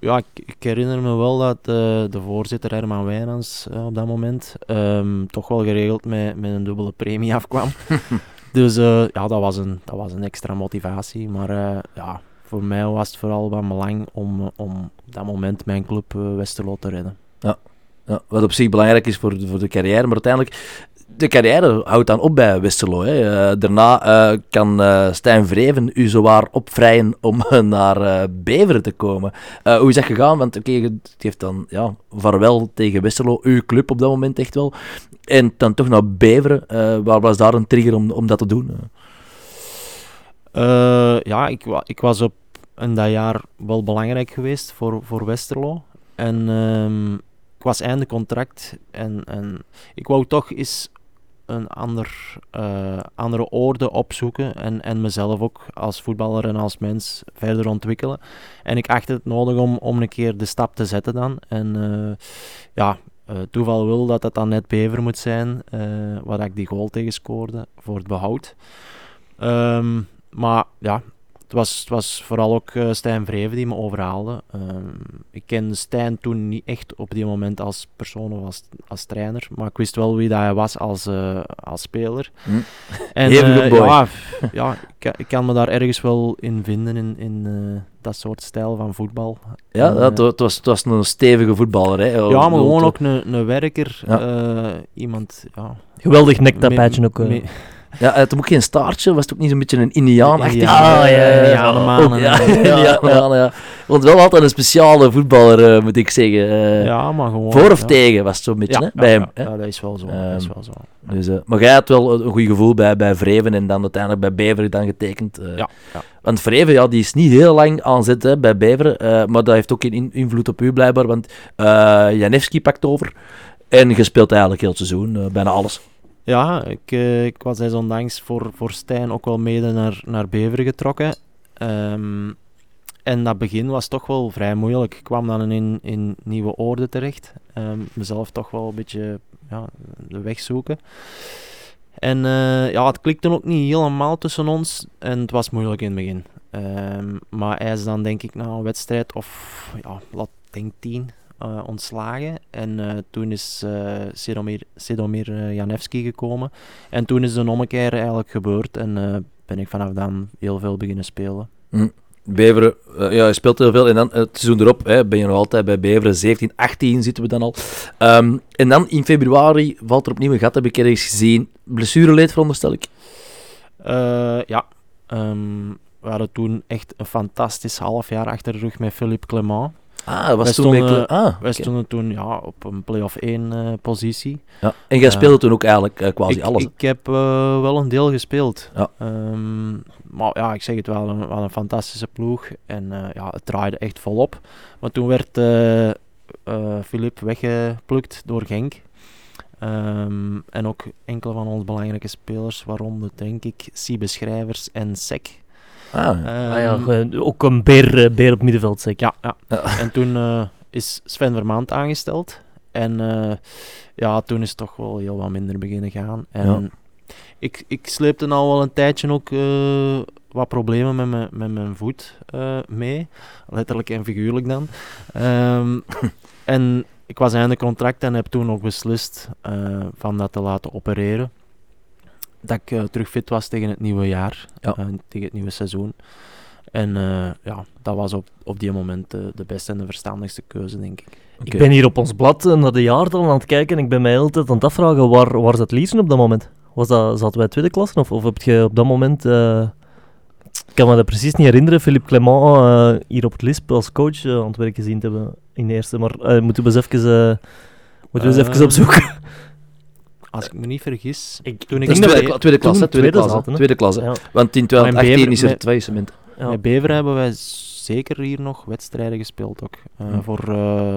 Ja, ik, ik herinner me wel dat de voorzitter Herman Wijnands op dat moment um, toch wel geregeld met, met een dubbele premie afkwam. Dus uh, ja, dat was, een, dat was een extra motivatie. Maar uh, ja, voor mij was het vooral van belang om, om op dat moment mijn club Westerlo te redden. Ja. ja, wat op zich belangrijk is voor voor de carrière, maar uiteindelijk de carrière houdt dan op bij Westerlo. Hè. Uh, daarna uh, kan uh, Stijn Vreven u zowaar opvrijen om naar Beveren te komen. hoe is dat gegaan? Want oké, okay, heeft dan ja, vaarwel tegen Westerlo, uw club op dat moment echt wel. En dan toch naar Beveren. waar was daar een trigger om, om dat te doen? ja, ik, ik was op in dat jaar wel belangrijk geweest voor, voor Westerlo. En um, ik was einde contract en, en ik wou toch eens een ander, uh, andere orde opzoeken en, en mezelf ook als voetballer en als mens verder ontwikkelen. En ik achtte het nodig om, om een keer de stap te zetten dan. En uh, ja, uh, toeval wil dat het dan net Bever moet zijn, waar ik die goal tegen scoorde voor het behoud. Um, maar ja, het was, het was vooral ook uh, Stijn Vreven die me overhaalde. Um, ik kende Stijn toen niet echt op die moment als persoon of als, als trainer, maar ik wist wel wie dat hij was als, uh, als speler. Hm. En, uh, ja, ja ik, ik, kan me daar ergens wel in vinden, in, in dat soort stijl van voetbal. Ja, en, het, was, het was een stevige voetballer. Hè? Ja, maar gewoon ook een, een werker. Ja. iemand, ja... Geweldig nektapijtje ook. Me, ja, het had ook geen staartje, was het ook niet zo'n beetje een Indiaan-achtig? Ah, ja, ja, ja. ja. Want wel altijd een speciale voetballer, uh, moet ik zeggen. Uh, ja, maar gewoon... Voor of tegen was het zo'n beetje, hè, bij hem. Ja, dat is wel zo. Dat is wel zo. Dus, uh, maar jij had wel een goed gevoel bij, bij Vreven en dan uiteindelijk bij Beveren dan getekend. ja, ja. Want Vreven, ja, die is niet heel lang aan zet hè, bij Beveren, maar dat heeft ook geen invloed op u blijkbaar, want Janewski pakt over en je speelt eigenlijk heel het seizoen, bijna alles. Ja, ik, uh, ik was desondanks voor, voor Stijn ook wel mede naar, naar Beveren getrokken. Um, en dat begin was toch wel vrij moeilijk. Ik kwam dan in, in nieuwe orde terecht. Ehm, mezelf toch wel een beetje ja, de weg zoeken. En eh, ja, het klikte ook niet helemaal tussen ons. En het was moeilijk in het begin. Ehm, maar hij is dan denk ik na een wedstrijd of ja, laat denk tien eh, ontslagen. En eh, toen is uh, Sidomir, Sidomir Janevski gekomen. En toen is de ommekeer eigenlijk gebeurd. En ben ik vanaf dan heel veel beginnen spelen. Mm. Beveren, ja, je speelt heel veel. En dan het seizoen erop hè, ben je nog altijd bij Beveren. 17, 18 zitten we dan al. Um, en dan in februari valt er opnieuw een gat, heb ik ergens gezien. Blessureleed, veronderstel ik? ja. Um, we hadden toen echt een fantastisch half jaar achter de rug met Philippe Clement. Ah, dat was wij toen stonden, ah, Wij okay. stonden toen ja, op een play-off 1 uh, positie. Ja. En jij speelde toen ook eigenlijk uh, quasi ik, alles? Ik heb wel een deel gespeeld. Ja. Um, maar ja, ik zeg het wel, een, wel een fantastische ploeg. En ja, het draaide echt volop. Maar toen werd Philippe weggeplukt door Genk. Um, en ook enkele van onze belangrijke spelers, waaronder denk ik Siebe Schrijvers en Sek. Ah, um, ah ja, ook een beer, eh, beer op middenveld zeker. Ja, ja. en toen uh, is Sven Vermaand aangesteld. En uh, ja, toen is het toch wel heel wat minder beginnen gaan. En ja. ik, ik sleepte al wel een tijdje ook uh, wat problemen met, me, met mijn voet mee. Letterlijk en figuurlijk dan. Um, en ik was einde contract en heb toen ook beslist van dat te laten opereren dat ik uh, terug fit was tegen het nieuwe jaar, ja. uh, tegen het nieuwe seizoen. En uh, ja, dat was op, op die moment de beste en de verstandigste keuze, denk ik. Okay. Ik ben hier op ons blad naar de jaartallen aan het kijken en ik ben mij altijd aan het afvragen, waar, waar zat Liesen op dat moment? Was dat, zaten wij tweede klasse of, of heb je op dat moment... ik kan me dat precies niet herinneren, Philippe Clement hier op het LISP als coach aan het werk gezien te hebben in de eerste. Maar moeten we eens even, moeten we eens even opzoeken. Als ik me niet vergis. Ik, toen ik tweede, tweede, tweede klasse, tweede, klasse, tweede klasse. Ja. Want in 2018 is er twee cement. Ja. Met Bever hebben wij zeker hier nog wedstrijden gespeeld ook. Uh, hm. Voor uh,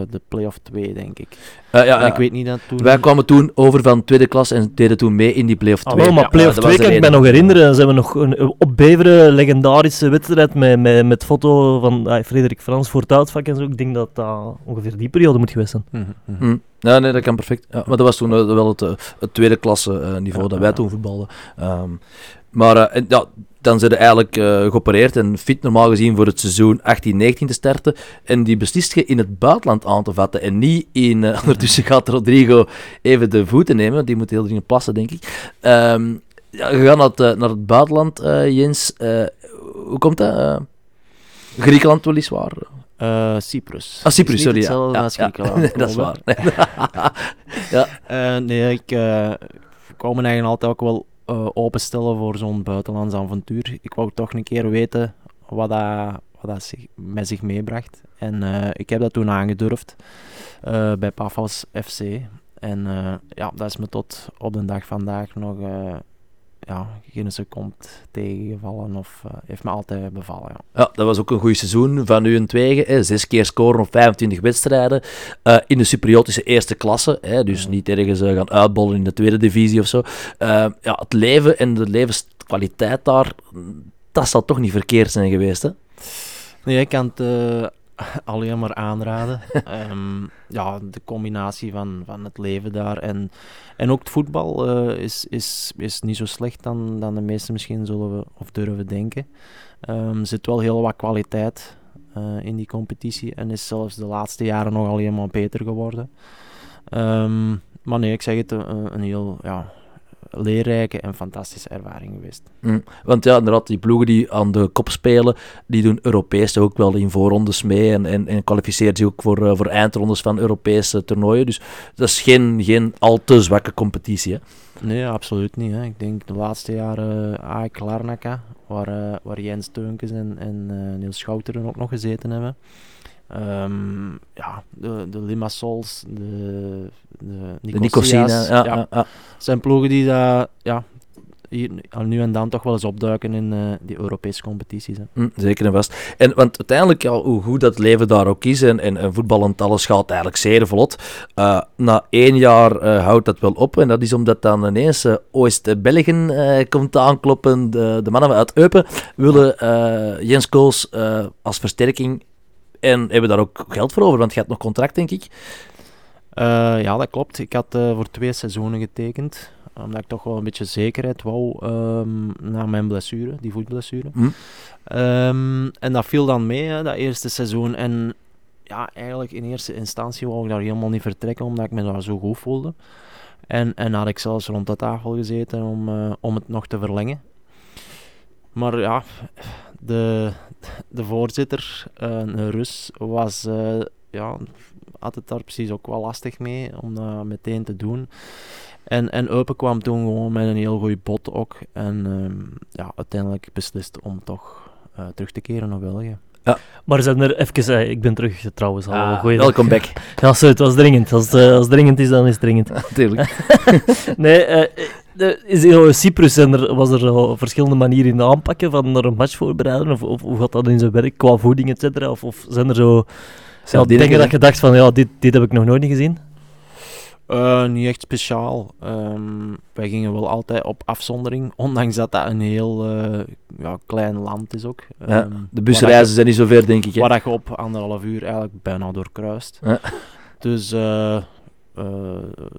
de play-off 2, denk ik. Uh, ja, ik weet niet dat toen... Wij kwamen toen over van tweede klas en deden toen mee in die play-off 2. Ah, wel, maar play-off 2 kan ik me nog herinneren. Ze hebben nog een, op Beveren legendarische wedstrijd met, met, met foto van uh, Frederik Frans voor het uitvak en zo. Ik denk dat dat ongeveer die periode moet geweest zijn. Mm -hmm. mm. Ja, nee, dat kan perfect. Ja, maar dat was toen uh, wel het, het tweede klasse niveau dat wij toen voetbalden. Um, maar ja, dan zijn ze eigenlijk uh, geopereerd en fit normaal gezien voor het seizoen 18-19 te starten. En die beslist je in het buitenland aan te vatten en niet in... Uh, ondertussen gaat Rodrigo even de voeten nemen, die moet heel dingen plassen, denk ik. Um, ja, we gaan naar het, uh, naar het buitenland, Jens. hoe komt dat? Griekenland weliswaar. Uh, Cyprus. Ah, Cyprus, sorry. Ja. Ja, ja, ja. dat is waar. ja. Uh, nee, ik uh, komen eigenlijk altijd ook wel uh, openstellen voor zo'n buitenlands avontuur. Ik wou toch een keer weten wat dat, wat dat zich, met zich meebracht. En uh, ik heb dat toen aangedurfd uh, bij Pafos FC. En ja, dat is me tot op de dag vandaag nog ja, geen seconde tegengevallen of uh, heeft me altijd bevallen. Ja. ja, dat was ook een goed seizoen van u en tweeën. Zes keer scoren op 25 wedstrijden uh, in de Cypriotische eerste klasse. Hè, dus ja. niet ergens uh, gaan uitbollen in de tweede divisie of zo. ja, het leven en de levenskwaliteit daar, dat zal toch niet verkeerd zijn geweest, hè? Nee, ik kan het alleen maar aanraden. um, ja, de combinatie van, van het leven daar en, en ook het voetbal uh, is, is, is niet zo slecht dan, dan de meesten misschien zullen we, of durven denken. Um, er zit wel heel wat kwaliteit uh, in die competitie en is zelfs de laatste jaren nog alleen maar beter geworden. Um, maar nee, ik zeg het, een, een heel ja, leerrijke en fantastische ervaring geweest. Mm. Want ja, inderdaad, die ploegen die aan de kop spelen, die doen Europees ook wel in voorrondes mee en, en, en kwalificeren zich ook voor, eh, voor eindrondes van Europese toernooien. Dus dat is geen, geen al te zwakke competitie. Hè? Nee, absoluut niet. Hè. Ik denk de laatste jaren eh, uh, AEK waar, eh, waar Jens Teunkens en, en Niels Schouteren ook nog gezeten hebben. Um, ja, de, de Limassols, de, de Nicosia. Ja, ja. Ja, zijn ploegen die dat, ja, hier, nu en dan toch wel eens opduiken in uh, die Europese competities. Hè. Hm, zeker en vast. En, want uiteindelijk, ja, hoe goed dat leven daar ook is, en, en, en voetballend alles gaat eigenlijk zeer vlot. Uh, na één jaar uh, houdt dat wel op. En dat is omdat dan ineens Oost-Belgen komt aankloppen. De, de mannen uit Eupen willen Jens Kools als versterking. En hebben daar ook geld voor over, want je hebt nog contract, denk ik. ja, dat klopt. Ik had voor twee seizoenen getekend omdat ik toch wel een beetje zekerheid wou um, na mijn blessure, die voetblessure. Hm. Um, en dat viel dan mee, hè, dat eerste seizoen. En ja, eigenlijk in eerste instantie wou ik daar helemaal niet vertrekken, omdat ik me daar zo goed voelde. En, en had ik zelfs rond de tafel gezeten om, uh, om het nog te verlengen. Maar ja, de, de voorzitter, uh, een Rus, was, uh, ja, had het daar precies ook wel lastig mee om dat meteen te doen. En, en Eupen kwam toen gewoon met een heel goed bot ook. En um, ja, uiteindelijk beslist om toch uh, terug te keren naar België. Ja. Maar zijn er even, uh, ik ben terug trouwens. Al, ah, welkom back. ja, zo, het was dringend. Als het, uh, als dringend is, dan is het dringend. Natuurlijk. nee, is in Cyprus en er, was er verschillende manieren in aanpakken van er een match voorbereiden? Of, of hoe gaat dat in zijn werk qua voeding, et cetera? Of, of zijn er zo ja, dingen dat je dacht van, ja, dit, dit heb ik nog nooit niet gezien? Uh, niet echt speciaal. Um, wij gingen wel altijd op afzondering, ondanks dat dat een heel uh, ja, klein land is ook. Ja, um, de busreizen zijn niet zo ver, denk ik. Hè? Waar dat je op anderhalf uur eigenlijk bijna doorkruist. Ja. Dus uh,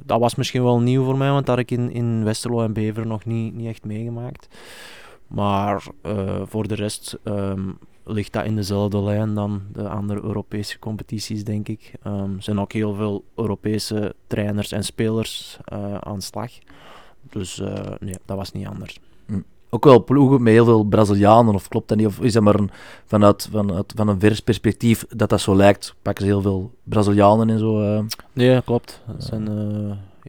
dat was misschien wel nieuw voor mij, want dat had ik in, in Westerlo en Bever nog niet, niet echt meegemaakt. Maar voor de rest um, ligt dat in dezelfde lijn dan de andere Europese competities, denk ik. Um, er zijn ook heel veel Europese trainers en spelers uh, aan slag. Dus nee, dat was niet anders. Hm. Ook wel ploegen met heel veel Brazilianen, of klopt dat niet? Of is dat maar een, vanuit, vanuit van een vers perspectief dat dat zo lijkt? Pakken ze heel veel Brazilianen en zo? Uh... Nee, klopt. Er zijn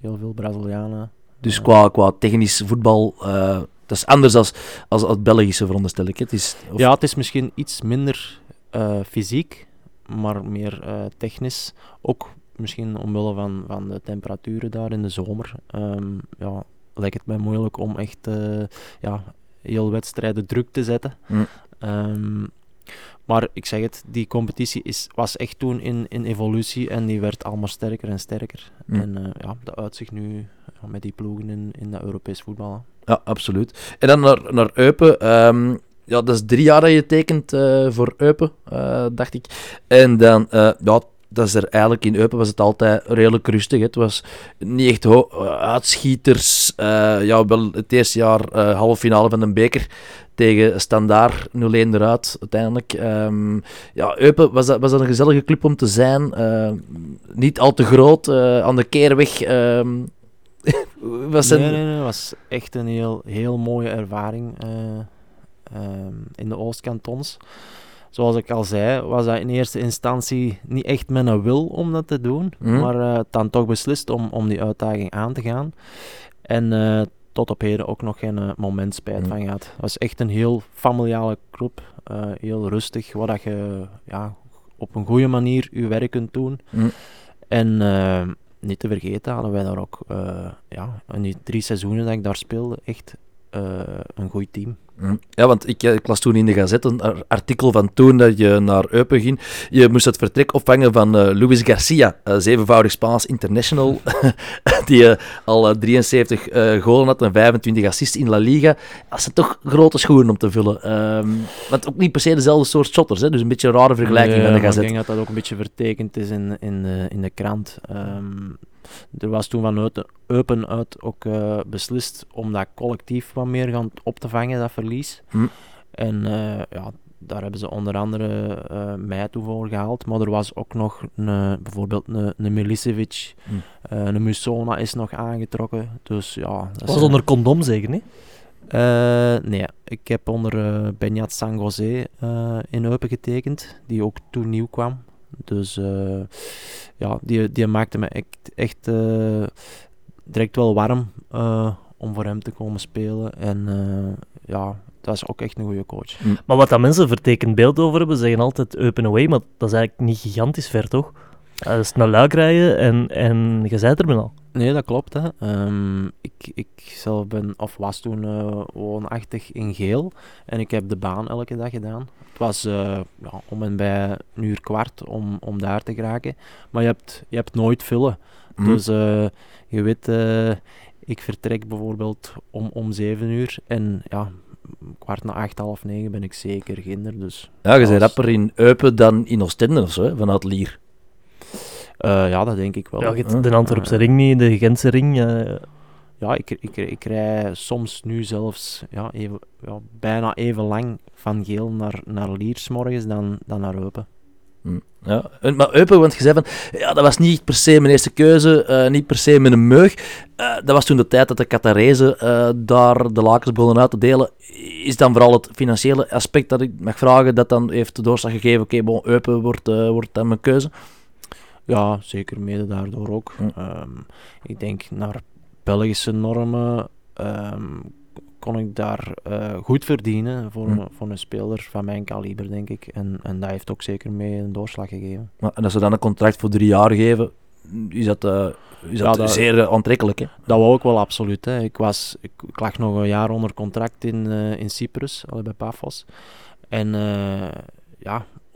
heel veel Brazilianen. Dus qua, qua technisch voetbal dat is anders als, als, als het Belgische, veronderstel ik. Het is, Ja, het is misschien iets minder fysiek, maar meer technisch. Ook misschien omwille van, van de temperaturen daar in de zomer. Um, ja, lijkt het mij moeilijk om echt uh, ja, heel wedstrijden druk te zetten. Mm. Um, maar ik zeg het, die competitie is, was echt toen in, in evolutie en die werd allemaal sterker en sterker. Mm. En uh, ja, dat uitzicht nu met die ploegen in, in dat Europees voetbal. Ja, absoluut. En dan naar, naar Eupen. Um, ja, dat is drie jaar dat je tekent uh, voor Eupen, uh, dacht ik. En dan, ja, dat is er eigenlijk in Eupen was het altijd redelijk rustig. Hè. Het was niet echt uitschieters. ja, wel het eerste jaar halve finale van een beker tegen Standaard 0-1 eruit uiteindelijk. Um, ja, Eupen was dat, was dat een gezellige club om te zijn. niet al te groot, aan de keerweg. Um, was nee, nee, nee, was echt een heel, heel mooie ervaring uh, in de Oostkantons. Zoals ik al zei, was dat in eerste instantie niet echt mijn wil om dat te doen, mm. maar uh, dan toch beslist om, om die uitdaging aan te gaan. En uh, tot op heden ook nog geen moment spijt mm. van gehad. Het was echt een heel familiale groep, heel rustig, waar dat je ja, op een goede manier je werk kunt doen. Mm. En niet te vergeten hadden wij daar ook, uh, ja, in die drie seizoenen dat ik daar speelde, echt uh, een goed team. Ja, want ik, ik, las toen in de gazette een artikel van toen dat je naar Eupen ging. Je moest het vertrek opvangen van uh, Luis Garcia, uh, zevenvoudig Spaans international, die uh, al 73 golen had en 25 assists in La Liga. Dat zijn toch grote schoenen om te vullen. Um, want ook niet per se dezelfde soort shotters, hè? dus een beetje een rare vergelijking van de gazette. Ik denk dat dat ook een beetje vertekend is in, in, in de krant. Um, er was toen vanuit Eupen uit ook uh, beslist om dat collectief wat meer gaan op te vangen, dat verlies. Hm. En uh, ja, daar hebben ze onder andere uh, mij toe voor gehaald. Maar er was ook nog een, bijvoorbeeld een, een Milicevic, hm. een Musona is nog aangetrokken. Dus ja... Dat was onder condom zeker, niet? nee, ik heb onder uh, Benyat Sangosé in Eupen getekend, die ook toen nieuw kwam. Dus uh, ja, die, die maakte me echt, echt uh, direct wel warm uh, om voor hem te komen spelen. En ja, dat is ook echt een goede coach. Maar wat dat mensen vertekend beeld over hebben, zeggen altijd open away, maar dat is eigenlijk niet gigantisch ver, toch? Dat is naar Luik rijden en, en je bent er bijna al. Nee, dat klopt. Hè. Ehm, ik, ik zelf ben, of was toen eh, woonachtig in Geel en ik heb de baan elke dag gedaan. Het was eh, ja, om en bij een uur kwart om, om daar te geraken. Maar je hebt, je hebt nooit vullen. Hm. Dus eh, je weet, eh, ik vertrek bijvoorbeeld om, om 7 uur en ja, kwart na acht, half negen ben ik zeker ginder. Dus ja, je bent als- rapper in Eupen dan in Oostende of zo, hè, vanuit Lier. Eh, ja, dat denk ik wel. Ja, je hebt hè? de Antwerpse ring niet, de Gentse ring. eh, Ja, ik, ik, ik rij soms nu zelfs ja, even, ja, bijna even lang van Geel naar, naar Lier 's morgens dan, dan naar Eupen. Hm. Ja. En, maar Eupen, want je zei van, ja, dat was niet per se mijn eerste keuze, eh, niet per se mijn meug. Eh, dat was toen de tijd dat de Qatarezen eh, daar de lakens begonnen uit te delen. Is dan vooral het financiële aspect dat ik mag vragen, dat dan heeft de doorslag gegeven, oké, bon, Eupen wordt, eh, wordt dan mijn keuze. Ja, zeker mede daardoor ook. Hm. Ehm, ik denk naar Belgische normen ehm, kon ik daar eh, goed verdienen voor, Hm. een, voor een speler van mijn kaliber, denk ik. En, en dat heeft ook zeker mee een doorslag gegeven. Maar, en als ze dan een contract voor drie jaar geven, is dat, eh, is Ja, dat, zeer eh, aantrekkelijk. Hè? Dat wou ik wel absoluut. Hè. Ik, was, ik, ik lag nog een jaar onder contract in, in Cyprus, bij Paphos. En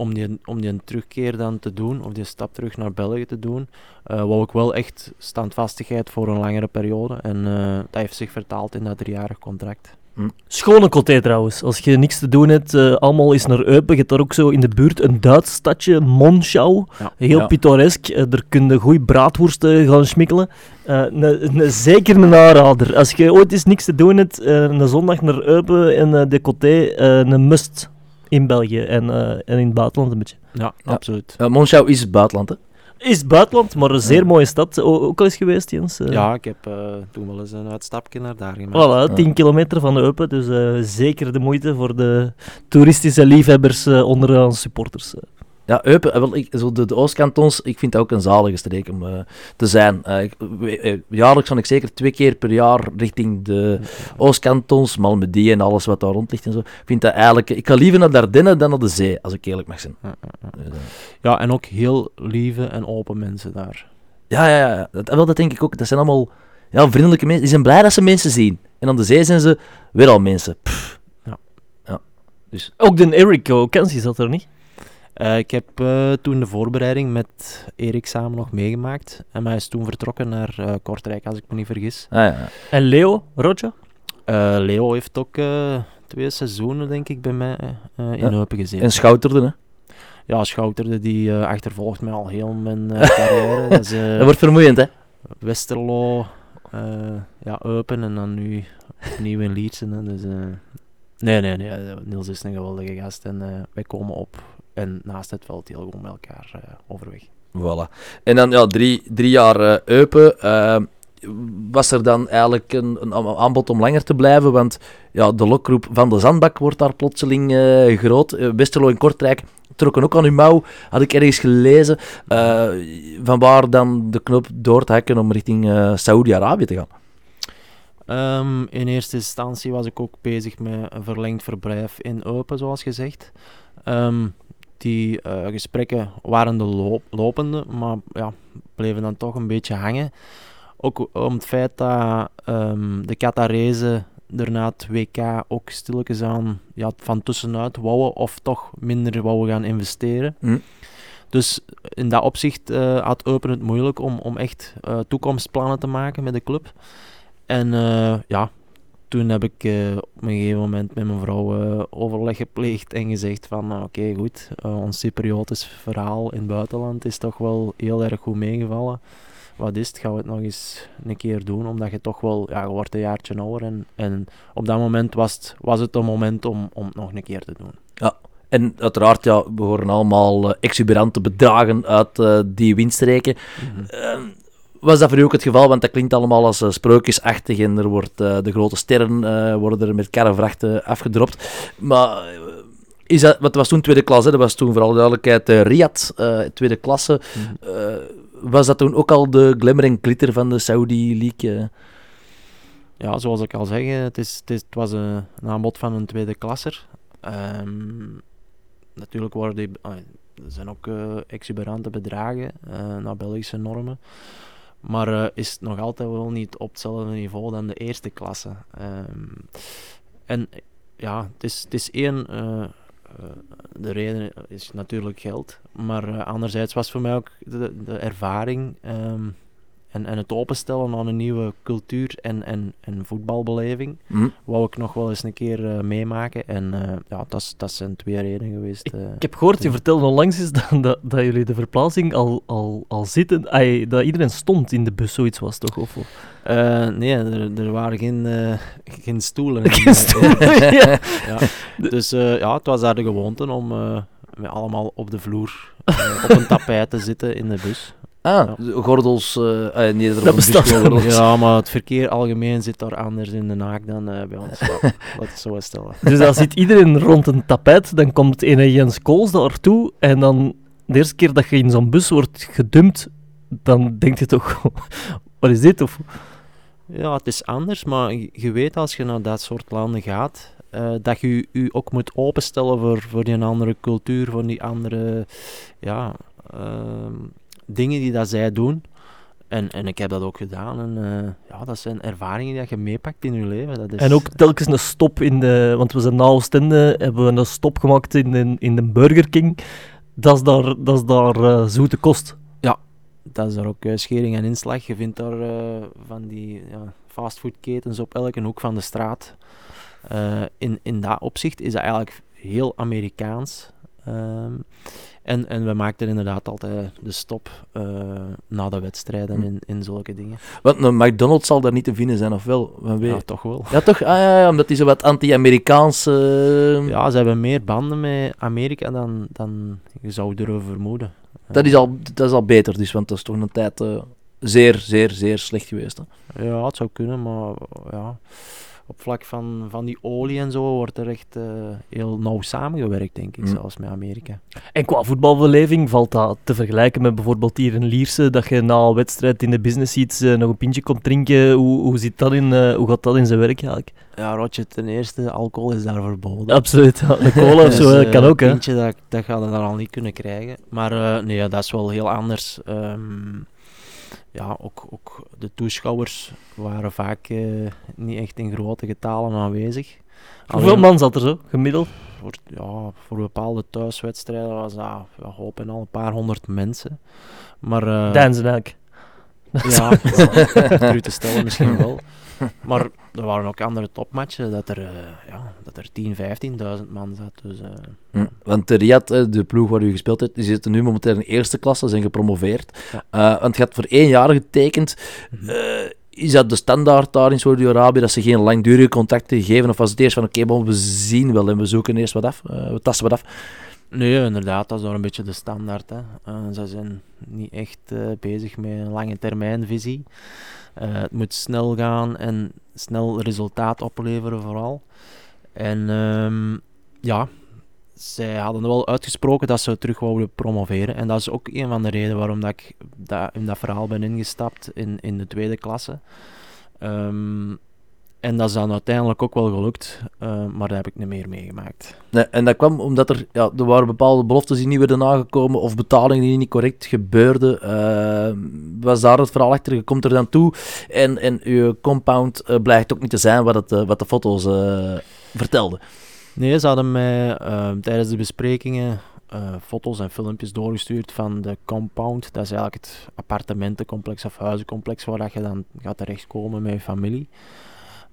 om die, om die terugkeer dan te doen, of die stap terug naar België te doen, eh wou ik wel echt standvastigheid voor een langere periode. En eh, dat heeft zich vertaald in dat driejarig contract. Schone coté trouwens. Als je niks te doen hebt, eh, allemaal is naar Eupen. Je hebt daar ook zo in de buurt een Duits stadje, Monschau. Ja. Heel Ja. pittoresk. Eh, daar kun je goeie braadworsten gaan. Eh, ne- ne- zeker een aanrader. Als je ooit eens niks te doen hebt, eh, een zondag naar Eupen en eh, de coté, eh, een must in België en, eh, en in het buitenland een beetje. Ja, Ja. absoluut. Uh, Monschau is het buitenland, hè? Is het buitenland, maar een zeer Ja. mooie stad. O- ook al eens geweest, Jens. Eh, Ja, ik heb eh, toen wel eens een uitstapje naar daar gemaakt. Voilà, 10 kilometer van Eupen, dus eh, zeker de moeite voor de toeristische liefhebbers eh, onder onze supporters. Ja, Eupen, eh, wel, ik, zo de, de Oostkantons, ik vind dat ook een zalige streek om eh, te zijn. Eh, ik, we- jaarlijks ga ik zeker twee keer per jaar richting de Oostkantons, Malmedy en alles wat daar rond ligt en zo. Ik vind dat eigenlijk... Ik ga liever naar de Ardennen dan naar de zee, als ik eerlijk mag zijn. Ja, ja, ja. Dus, Ja, en ook heel lieve en open mensen daar. ja, ja, ja. Dat, wel, dat denk ik ook. Dat zijn allemaal ja, vriendelijke mensen. Die zijn blij dat ze mensen zien. En aan de zee zijn ze weer al mensen. Pff. Ook de Eric Kenzie zat er niet. Eh, ik heb eh, toen de voorbereiding met Erik samen nog meegemaakt. En hij is toen vertrokken naar eh, Kortrijk, als ik me niet vergis. Ah, ja. En Leo, Roger? Leo heeft ook twee seizoenen, denk ik, bij mij in Ja. Eupen gezeten. En Schouterde, hè. Ja, Schouterde die achtervolgt mij al heel mijn carrière. dat is Dat wordt vermoeiend, hè. Westerlo, ja, Eupen en dan nu opnieuw in Lietsen. Hè, dus, nee, nee, nee. Niels is een geweldige gast en wij komen op en naast het veld heel goed met elkaar eh, overweg. Voilà. En dan ja, drie, drie jaar eh, Eupen. eh, was er dan eigenlijk een, een aanbod om langer te blijven? Want ja, de lokroep van de Zandbak wordt daar plotseling eh, groot. Westerlo en Kortrijk trokken ook aan uw mouw, had ik ergens gelezen. Eh vanwaar dan de knop door te hakken om richting eh Saoedi-Arabië te gaan. Ehm, in eerste instantie was ik ook bezig met een verlengd verblijf in Eupen, zoals gezegd. Ehm, die eh, gesprekken waren de loop- lopende, maar ja, bleven dan toch een beetje hangen. Ook om het feit dat ehm, de Qatarezen er na het WK ook stilletjes aan ja, van tussenuit wouden of toch minder wouden gaan investeren. Hm. Dus in dat opzicht eh, had Eupen het moeilijk om, om echt eh, toekomstplannen te maken met de club. En ja, toen heb ik eh, op een gegeven moment met mijn vrouw eh, overleg gepleegd en gezegd van nou, oké goed, eh, ons Cypriotisch verhaal in het buitenland is toch wel heel erg goed meegevallen. Wat is het, gaan we het nog eens een keer doen, omdat je toch wel, ja, je wordt een jaartje ouder en, en op dat moment was het, was het een moment om, om het nog een keer te doen. En uiteraard, ja, we horen allemaal exuberante bedragen uit die windstreken. Ehm, was dat voor u ook het geval? Want dat klinkt allemaal als eh, sprookjesachtig en er wordt, eh, de grote sterren eh, worden er met karrevrachten afgedropt. Maar is dat, wat was toen tweede klas? Hè? Dat was toen voor alle duidelijkheid Riyadh, tweede klasse. Mhm. Was dat toen ook al de glimmer en glitter van de Saudi League? Ja, zoals ik al zeg, het, is, het, is, het was een, aanbod van een tweede klasser. Ehm, natuurlijk worden die, ah, er zijn ook exuberante bedragen naar Belgische normen. Maar eh, is het nog altijd wel niet op hetzelfde niveau dan de eerste klasse. Ehm, en ja, het is, het is één. eh, eh, de reden is natuurlijk geld. Maar anderzijds was voor mij ook de, de ervaring ehm, en, en het openstellen aan een nieuwe cultuur en, en, en voetbalbeleving. Hm. Wou ik nog wel eens een keer eh, meemaken. En eh, ja, dat, is- dat zijn twee redenen geweest. eh. Ik heb gehoord, je vertelde onlangs eens dat, dat, dat jullie de verplaatsing al, al, al zitten. Ai, dat iedereen stond in de bus, zoiets was toch? Of, of- Eh, nee, er, er waren geen, eh, geen stoelen. in, Geen eh, stoelen, ja. ja. Dus eh, ja, het was daar de gewoonte om eh, allemaal op de vloer eh, op een tapijt te zitten in de bus. Ah, Ja. gordels. eh eh, nee, er Dat een bestaat. Ja, maar het verkeer algemeen zit daar anders in de Haag dan eh, bij ons. Laat het zo stellen. Dus dan zit iedereen rond een tapijt, dan komt ene Jens Kools daartoe en dan de eerste keer dat je in zo'n bus wordt gedumpt, dan denk je toch, wat is dit? Of, Ja, het is anders, maar je je weet als je naar dat soort landen gaat, eh, dat je je ook moet openstellen voor, voor die andere cultuur, voor die andere ja, ehm, dingen die dat zij doen. En, en ik heb dat ook gedaan. En eh, ja, dat zijn ervaringen die je meepakt in je leven. Dat is, En ook telkens een stop in de, want we zijn na Oostende, hebben we een stop gemaakt in de, in de Burger King. Dat is daar, dat is daar eh, zoete kost. dat is daar ook eh, schering en inslag. Je vindt daar van die ja, fastfoodketens op elke hoek van de straat. In, in dat opzicht is dat eigenlijk heel Amerikaans. Ehm, en, en we maakten inderdaad altijd de stop eh, na de wedstrijden Hm. in, in zulke dingen. Want een McDonald's zal daar niet te vinden zijn, of wel? Ja, ja. toch wel. toch? Ah, ja, ja, omdat die zo wat anti-Amerikaans... eh, Ja, ze hebben meer banden met Amerika dan, dan je zou durven vermoeden. dat, is al, dat is al beter, dus, want dat is toch een tijd eh, zeer, zeer, zeer slecht geweest. Hè? Ja, het zou kunnen, maar ja, op vlak van, van die olie en zo wordt er echt eh, heel nauw samengewerkt, denk ik, Mm. zelfs met Amerika. En qua voetbalbeleving valt dat te vergelijken met bijvoorbeeld hier in Lierse, dat je na een wedstrijd in de business seats eh, nog een pintje komt drinken. Hoe, hoe, zit dat in, eh, hoe gaat dat in zijn werk eigenlijk? Ja, Rotje, ten eerste, alcohol is daar verboden. Absoluut, ja. de cola of Dus, zo, dat kan ook, Een pintje, dat, dat gaat je daar al niet kunnen krijgen. Maar eh, nee, ja, dat is wel heel anders. Ehm, ja, ook, ook de toeschouwers waren vaak eh, niet echt in grote getalen aanwezig. Hoeveel man zat er zo, gemiddeld? voor, ja, voor bepaalde thuiswedstrijden was dat ja, hoop en al een paar honderd mensen. Maar eh, Dansen eigenlijk. ja, u te stellen misschien wel. Maar er waren ook andere topmatchen dat er, eh, ja, dat er 10, 15.000 man zat. Dus, eh, Hm. Want de Riyad, eh, de ploeg waar u gespeeld hebt, die zitten nu momenteel in de eerste klasse, zijn gepromoveerd. Ja. Want je had voor één jaar getekend. Mhm. Is dat de standaard daar in Saudi-Arabië, dat ze geen langdurige contracten geven? Of was het eerst van, oké, we zien wel en we zoeken eerst wat af, we tasten wat af? Nee, inderdaad, dat is daar een beetje de standaard. Hè. Eh, ze zijn niet echt eh, bezig met een lange termijnvisie. Eh, het moet snel gaan en snel resultaat opleveren vooral. En ehm, ja, zij hadden wel uitgesproken dat ze terug wouden promoveren. En dat is ook een van de redenen waarom dat ik in dat verhaal ben ingestapt in, in de tweede klasse. Ehm, en dat is dan uiteindelijk ook wel gelukt, eh, maar dat heb ik niet meer meegemaakt. Nee, en dat kwam omdat er, ja, er waren bepaalde beloftes die niet werden nagekomen of betalingen die niet correct gebeurden. Eh, was daar het verhaal achter? Je komt er dan toe en, en je compound eh, blijkt ook niet te zijn wat, het, wat de foto's vertelden. Nee, ze hadden mij tijdens de besprekingen foto's en filmpjes doorgestuurd van de compound. Dat is eigenlijk het appartementencomplex of huizencomplex waar dat je dan gaat terechtkomen met je familie.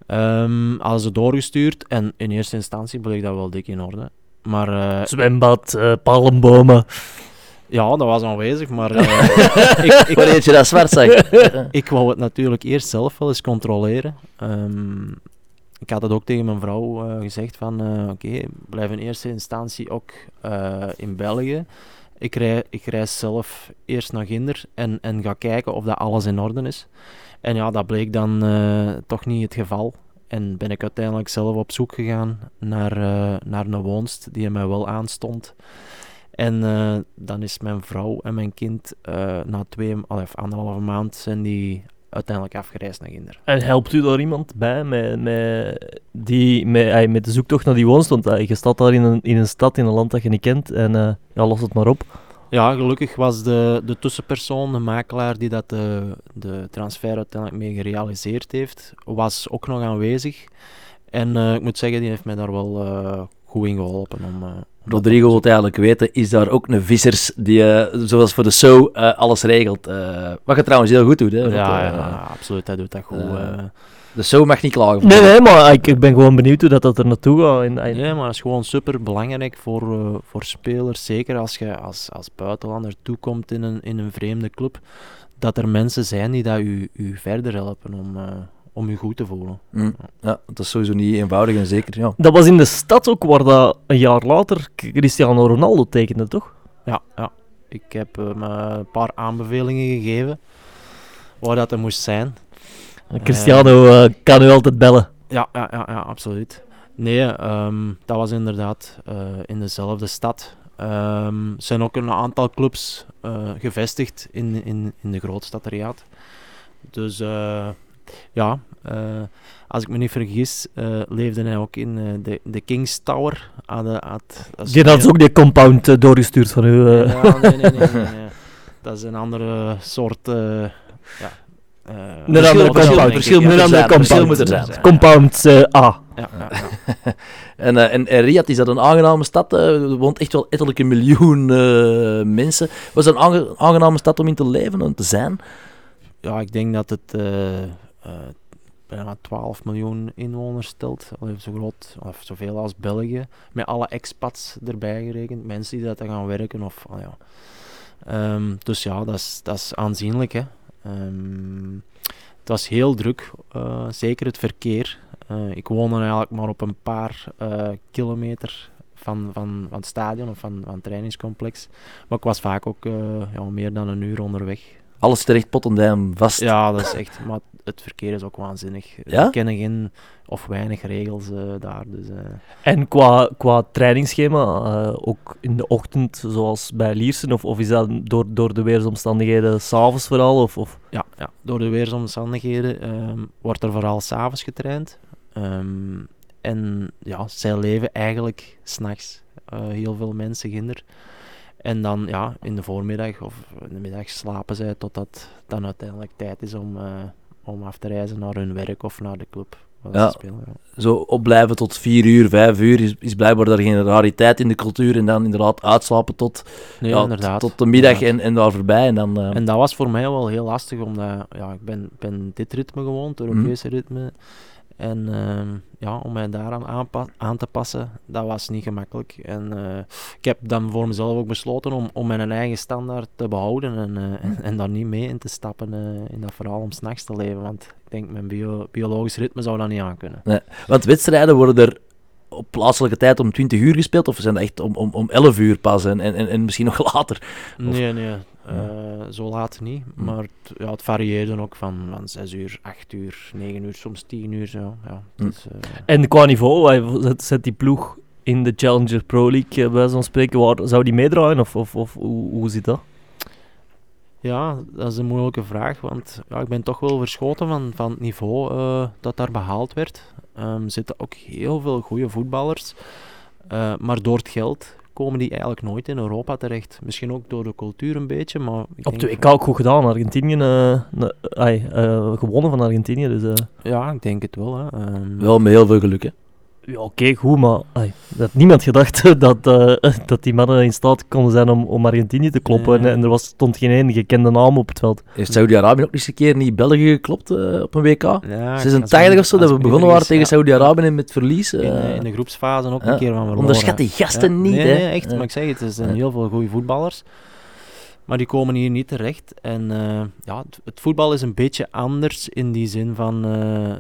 Ehm hadden ze doorgestuurd en in eerste instantie bleek dat wel dik in orde. Maar eh, Zwembad, eh, palmbomen. ja, dat was aanwezig, maar eh, ik, ik, Wanneer je dat zwart zag. ik wou het natuurlijk eerst zelf wel eens controleren. Ehm, ik had het ook tegen mijn vrouw eh, gezegd van, eh, oké, blijf in eerste instantie ook eh, in België. Ik, rij, ik reis zelf eerst naar Ginder en, en ga kijken of dat alles in orde is. En ja, dat bleek dan eh, toch niet het geval. En ben ik uiteindelijk zelf op zoek gegaan naar, eh, naar een woonst die mij wel aanstond. En eh, dan is mijn vrouw en mijn kind na twee, of anderhalve maand zijn die uiteindelijk afgereisd naar Ginder. En helpt u daar iemand bij met, met, die, met, met de zoektocht naar die woonstond? Ey, Je staat daar in een, in een stad, in een land dat je niet kent en ja, los het maar op. Ja, gelukkig was de, de tussenpersoon, de makelaar die dat de, de transfer uiteindelijk mee gerealiseerd heeft, was ook nog aanwezig. En eh, ik moet zeggen, die heeft mij daar wel eh, goed in geholpen. Om, eh, Rodrigo wil eigenlijk weten, is daar ook een vissers die, zoals voor de show, alles regelt? Wat je trouwens heel goed doet, hè? Ja, ja, absoluut, hij doet dat goed. De show mag niet klagen. Nee, nee, maar ik, ik ben gewoon benieuwd hoe dat, dat er naartoe gaat. En, en- Ja, maar dat is gewoon super belangrijk voor, eh, voor spelers. Zeker als je als, als buitenlander toekomt in een, in een vreemde club. Dat er mensen zijn die dat u, u verder helpen om, eh, om u goed te voelen. Hm. Ja, dat is sowieso niet eenvoudig en zeker, ja. Dat was in de stad ook waar dat een jaar later Cristiano Ronaldo tekende, toch? Ja, ja. Ik heb hem eh, een paar aanbevelingen gegeven. Waar dat er moest zijn. Cristiano eh, kan u altijd bellen. Ja, ja, ja, ja absoluut. Nee, ehm, dat was inderdaad eh, in dezelfde stad. Ehm, er zijn ook een aantal clubs eh, gevestigd in, in, in de grootstad Riyadh. Dus eh, ja, eh, als ik me niet vergis, eh, leefde hij ook in eh, de, de Kings Tower. Aan de, aan het- dat is Die had ook die compound eh, doorgestuurd van u. eh. Ja, nee, nee, nee, nee, nee. Dat is een andere soort... eh ja, eh, Een andere verschil- compound. verschil moet er zijn. Verschil compound. moet er zijn. Compound A. Ja, ja, ja. En, eh, en, en Riyadh, is dat een aangename stad? eh, er woont echt wel ettelijke miljoen eh, mensen. Was het een aange- aangename stad om in te leven en te zijn? ja, ik denk dat het eh, eh, bijna 12 miljoen inwoners stelt. Allee, zo groot, of zoveel als België. Met alle expats erbij gerekend. Mensen die dat gaan werken. Of, ah ja. Ehm, dus ja, dat is, dat is aanzienlijk. Hè. Ehm, het was heel druk. eh, zeker het verkeer. Eh, ik woonde eigenlijk maar op een paar eh, kilometer van, van, van het stadion of van, van het trainingscomplex. Maar ik was vaak ook ja, meer dan een uur onderweg. Alles terecht, pot en duim vast. Ja, dat is echt. Maar het verkeer is ook waanzinnig. Ja? We kennen geen of weinig regels eh, daar. Dus, eh, En qua, qua trainingsschema, eh, ook in de ochtend, zoals bij Liersen, of, of is dat door, door de weersomstandigheden s'avonds vooral? Of, of? ja, ja, door de weersomstandigheden ehm, wordt er vooral s'avonds getraind. Ehm, en ja, zij leven eigenlijk s'nachts. eh heel veel mensen ginder. En dan ja, in de voormiddag of in de middag slapen zij totdat het dan uiteindelijk tijd is om, eh, om af te reizen naar hun werk of naar de club. Ja. spelen, ja. Zo opblijven tot vier uur, vijf uur is, is blijkbaar daar geen rariteit in de cultuur. En dan inderdaad uitslapen tot, Nee, ja, inderdaad. tot de middag en, en daar voorbij. En dan, eh, En dat was voor mij wel heel lastig, omdat ja, ik ben, ben dit ritme gewond, het Europese ritme. En ehm, ja, om mij daaraan aanpa- aan te passen, dat was niet gemakkelijk. En eh, ik heb dan voor mezelf ook besloten om, om mijn eigen standaard te behouden en, eh, en, en daar niet mee in te stappen eh, in dat verhaal om s'nachts te leven. Want ik denk, mijn bio- biologisch ritme zou dat niet aankunnen. Want wedstrijden worden er op plaatselijke tijd om 20 uur gespeeld, of zijn dat echt om, om, om 11 uur pas en, en, en- en misschien nog later? Nee, nee, eh, zo laat niet. Hm. Maar het, ja, het varieerde ook van, van 6 uur, 8 uur, 9 uur, soms 10 uur. Zo. Ja, Hm. dus, eh, En qua niveau, eh, zet, zet die ploeg in de Challenger Pro League, bij van spreken, waar, zou die meedraaien? Of, of, of hoe, hoe zit dat? Ja, dat is een moeilijke vraag, want ja, ik ben toch wel verschoten van, van het niveau eh, dat daar behaald werd. Ehm, er zitten ook heel veel goede voetballers, eh, maar door het geld komen die eigenlijk nooit in Europa terecht. Misschien ook door de cultuur een beetje, maar... Ik Op de WK ook goed gedaan. Argentinië, eh, eh, gewonnen van Argentinië. Dus, eh, Ja, ik denk het wel. Hè. Ehm, Wel met heel veel geluk, hè. Ja, oké, goed, maar ai, dat had niemand gedacht dat, eh, dat die mannen in staat konden zijn om, om Argentinië te kloppen. Nee. En, en er was, stond geen één gekende naam op het veld. Heeft Saudi-Arabië ook eens een keer niet België geklopt eh, op een WK? ja, als ik me 86 niet- of zo, dat we begonnen waren tegen ja. Saudi-Arabië en met verlies. In, eh, in de groepsfase ook ja. een keer van verloren. Onderschat die gasten Ja, niet, nee, hè. Nee, echt. Ja. Maar ik zeg het, er zijn Ja. heel veel goede voetballers. Maar die komen hier niet terecht. En eh, ja, het, het voetbal is een beetje anders in die zin van... eh,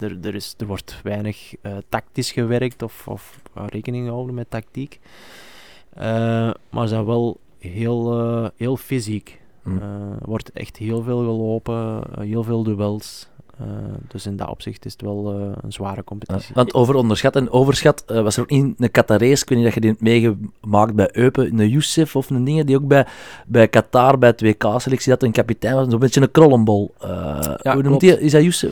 er, er, is, er wordt weinig eh, tactisch gewerkt of, of rekening gehouden met tactiek. Maar ze zijn wel heel, heel fysiek. Eh, Er wordt echt heel veel gelopen, heel veel duels. Eh, dus in dat opzicht is het wel eh, een zware Ja, competitie. want over onderschat en overschat eh, was er ook niet een Qatarees, ik weet niet dat je die hebt meegemaakt bij Eupen, een Youssef of een ding die ook bij, bij Qatar bij het WK-selectie had een kapitein was, zo'n beetje een krollenbol. Hoe noemt die? Is dat Youssef?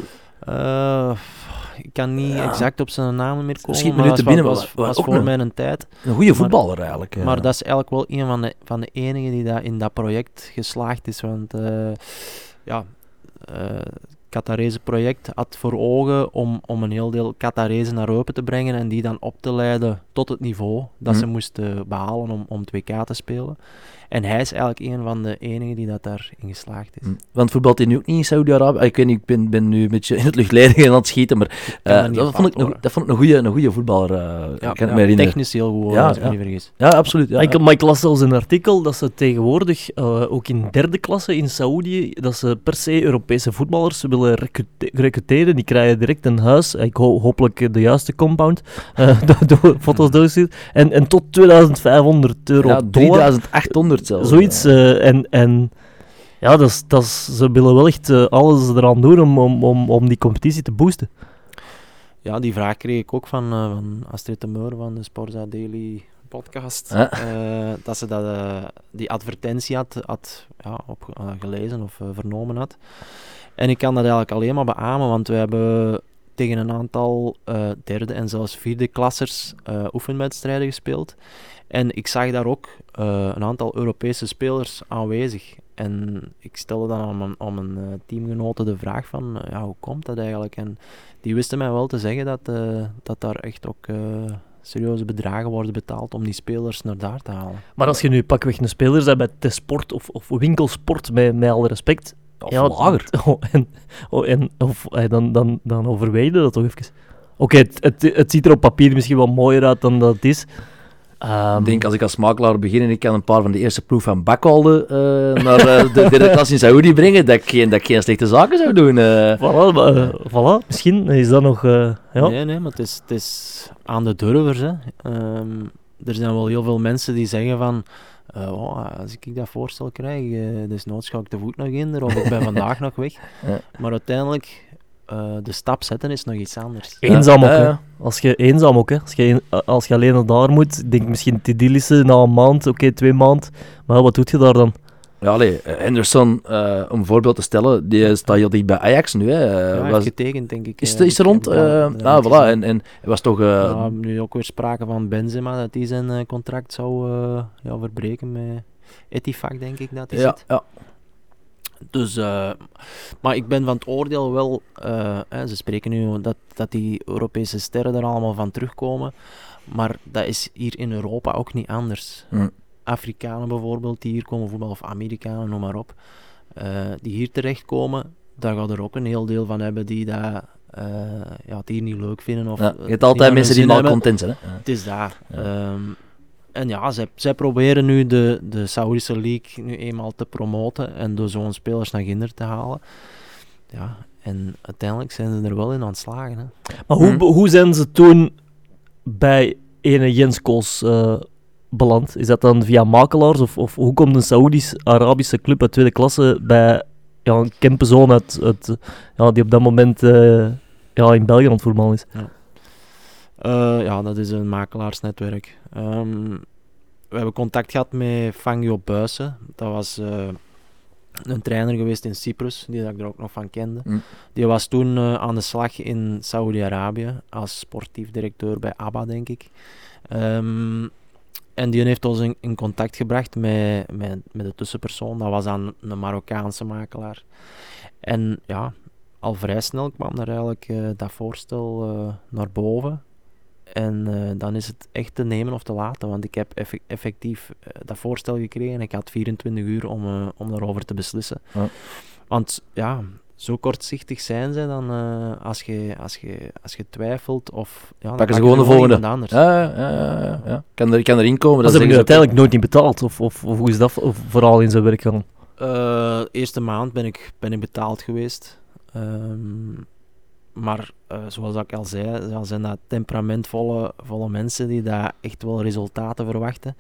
Ik kan niet Ja. exact op zijn naam meer komen, Schiet me maar nu was te wel- binnen, was, maar- was ook voor een- mijn tijd. Een goede voetballer eigenlijk. ja. Maar dat is eigenlijk wel een van de, van de enigen die dat in dat project geslaagd is. Want ja, Qatarese project had voor ogen om, om een heel deel Qatarezen naar Eupen te brengen en die dan op te leiden tot het niveau dat ze Mhm. moesten behalen om, om het WK te spelen. En hij is eigenlijk een van de enigen die dat daarin geslaagd is. Mm. Want voetbalt hij nu ook niet in Saudi-Arabië? Ah, ik weet niet, ik ben, ben nu een beetje in het luchtledige aan het schieten, maar eh, dat, vond ik een, dat vond eh, ik een goede, een goede voetballer. Uh, ja, technisch heel goed, ja, als ik ja. niet vergis. Ja, absoluut. Ja, ik, maar ik las zelfs een artikel dat ze tegenwoordig, eh, ook in derde klasse in Saudi, dat ze per se Europese voetballers willen recruteren. Die krijgen direct een huis, ik ho hopelijk de juiste compound, door foto's doorsturen. En, en tot 2500 euro. Ja, 3800 zoiets. Eh, en, en ja, dat is, dat ze willen wel echt eh, alles eraan doen om, om, om, om die competitie te boosten. Ja, die vraag kreeg ik ook van, eh, van Astrid de Meur van de Sporza Daily podcast. Dat ze dat, die advertentie had, had ja, op, gelezen of vernomen had. En ik kan dat eigenlijk alleen maar beamen, want we hebben tegen een aantal derde en zelfs vierde klassers oefenwedstrijden gespeeld. En ik zag daar ook eh, een aantal Europese spelers aanwezig. En ik stelde dan aan mijn, aan mijn eh, teamgenoten de vraag van, eh, ja, hoe komt dat eigenlijk? En die wisten mij wel te zeggen dat, eh, dat daar echt ook eh, serieuze bedragen worden betaald om die spelers naar daar te halen. Maar als je nu pakweg een speler bent bij T-Sport of, of winkelsport, met, met alle respect, Of Ja, lager. Oh, en, oh, en of, dan, dan, dan overweeg je dat toch even. Oké, het, het, het ziet er op papier misschien wel mooier uit dan dat het is. Ehm, Ik denk als ik als makelaar begin en ik kan een paar van de eerste proef van Bakhalde eh, naar eh, de derde klas in Saoedi brengen, dat ik geen, dat ik geen slechte zaken zou doen. eh. Voilà, maar, voilà, misschien is dat nog... eh, ja. Nee, nee, maar het is, het is aan de durvers. Hè. Ehm, er zijn wel heel veel mensen die zeggen van... eh, oh, als ik dat voorstel krijg, dus nooit ga ik de voet nog in, of ik ben vandaag nog weg. Ja. Maar uiteindelijk, eh, de stap zetten is nog iets anders. Eenzaam ook, hè. Als je eenzaam ook, hè. Als je, een- als je alleen naar daar moet, denk misschien Tidilissen na een maand, oké, twee maand. Maar wat doet je daar dan? Ja, allee, eh, Henderson, eh, om een voorbeeld te stellen, die staat heel dicht bij Ajax nu. Hè. ja, Eh, hij heeft was, getekend, denk ik. is, eh, het- is er rond? eh, ah, niet voilà. En, en was toch... eh, Ja, nu ook weer sprake van Benzema, dat hij zijn eh, contract zou eh, ja, verbreken met Etifak, denk ik dat hij ja, zit. ja. Dus, eh, maar ik ben van het oordeel wel, eh, hè, ze spreken nu dat, dat die Europese sterren er allemaal van terugkomen, maar dat is hier in Europa ook niet anders. Hm. Afrikanen bijvoorbeeld, die hier komen voetballen, of Amerikanen, noem maar op, eh, die hier terechtkomen, daar gaat er ook een heel deel van hebben die dat, ja, het hier niet leuk vinden. Of, Ja, je hebt altijd mensen die zin mal hebben. content zijn. Hè. Het is daar. Ja. Ehm, en ja, zij, zij proberen nu de, de Saoedische League nu eenmaal te promoten en door zo'n spelers naar Ginder te halen. Ja, en uiteindelijk zijn ze er wel in aan het slagen. Hè. Maar hoe, Hm. hoe zijn ze toen bij ene Jens Koos eh, beland? Is dat dan via makelaars? Of, of hoe komt een Saoedisch-Arabische club uit tweede klasse bij ja, een Kempenzoon uit, uit, ja, die op dat moment eh, ja, in België aan het voetballen is? Eh, ja, dat is een makelaarsnetwerk. Ehm, we hebben contact gehad met Fangio Buissen. Dat was eh, een trainer geweest in Cyprus, die dat ik er ook nog van kende. Hm. Die was toen eh, aan de slag in Saudi-Arabië als sportief directeur bij ABBA, denk ik. Ehm, en die heeft ons in, in contact gebracht met, met, met de tussenpersoon. Dat was dan een Marokkaanse makelaar. En ja, al vrij snel kwam er eigenlijk eh, dat voorstel eh, naar boven. En eh, dan is het echt te nemen of te laten, want ik heb effe- effectief eh, dat voorstel gekregen en ik had 24 uur om, eh, om daarover te beslissen. Ja. Want ja, zo kortzichtig zijn ze dan eh, als, je, als, je, als je twijfelt of... Ja, dan Pakken ze gewoon de volgende. anders. Ja, ja, ja, ja, ja. Kan, er, kan erin komen. Dat ze hebben uiteindelijk nooit niet betaald. Of, of, of hoe is dat v- vooral in zijn werk gegaan? Eh, eerste maand ben ik, ben ik betaald geweest. Ehm, maar eh, zoals ik al zei, zijn dat temperamentvolle volle mensen die daar echt wel resultaten verwachten.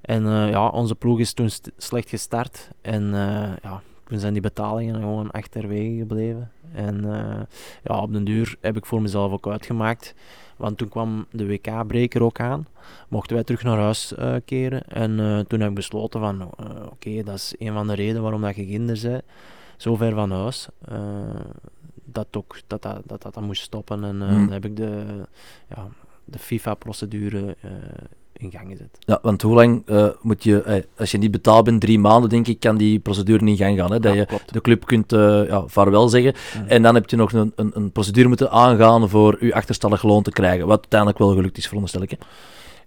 En eh, ja, onze ploeg is toen slecht gestart. En eh, ja, toen zijn die betalingen gewoon achterwege gebleven. En ja, op den duur heb ik voor mezelf ook uitgemaakt. Want toen kwam de WK-breker ook aan. Mochten wij terug naar huis keren. En toen heb ik besloten van, oké, dat is een van de redenen waarom dat je kinder bent. Zo ver van huis. Dat, ook, dat, dat, dat, dat, dat moest stoppen. En mm. dan heb ik de, ja, de FIFA-procedure in gang gezet. Ja, want hoe lang uh, moet je, eh, als je niet betaald bent, drie maanden denk ik, kan die procedure niet in gang gaan. Hè? Dat je de club kunt uh, ja, vaarwel zeggen. En dan heb je nog een, een, een procedure moeten aangaan voor je achterstallig loon te krijgen. Wat uiteindelijk wel gelukt is, veronderstel ik. Hè?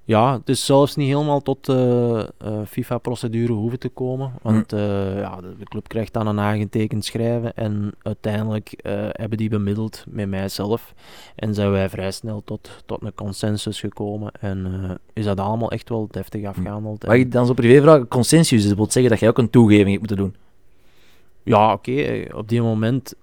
Ja, dus zelfs niet helemaal tot uh, uh, FIFA-procedure hoeven te komen. Want uh, ja, de, de, club krijgt dan een aangetekend schrijven. En uiteindelijk hebben die bemiddeld met mijzelf. En zijn wij vrij snel tot, tot een consensus gekomen. En is dat allemaal echt wel deftig hm. afgehandeld. Mag je dan zo privé vragen? Consensus, dat wil zeggen dat jij ook een toegeving hebt moeten doen? Ja, oké. Op die moment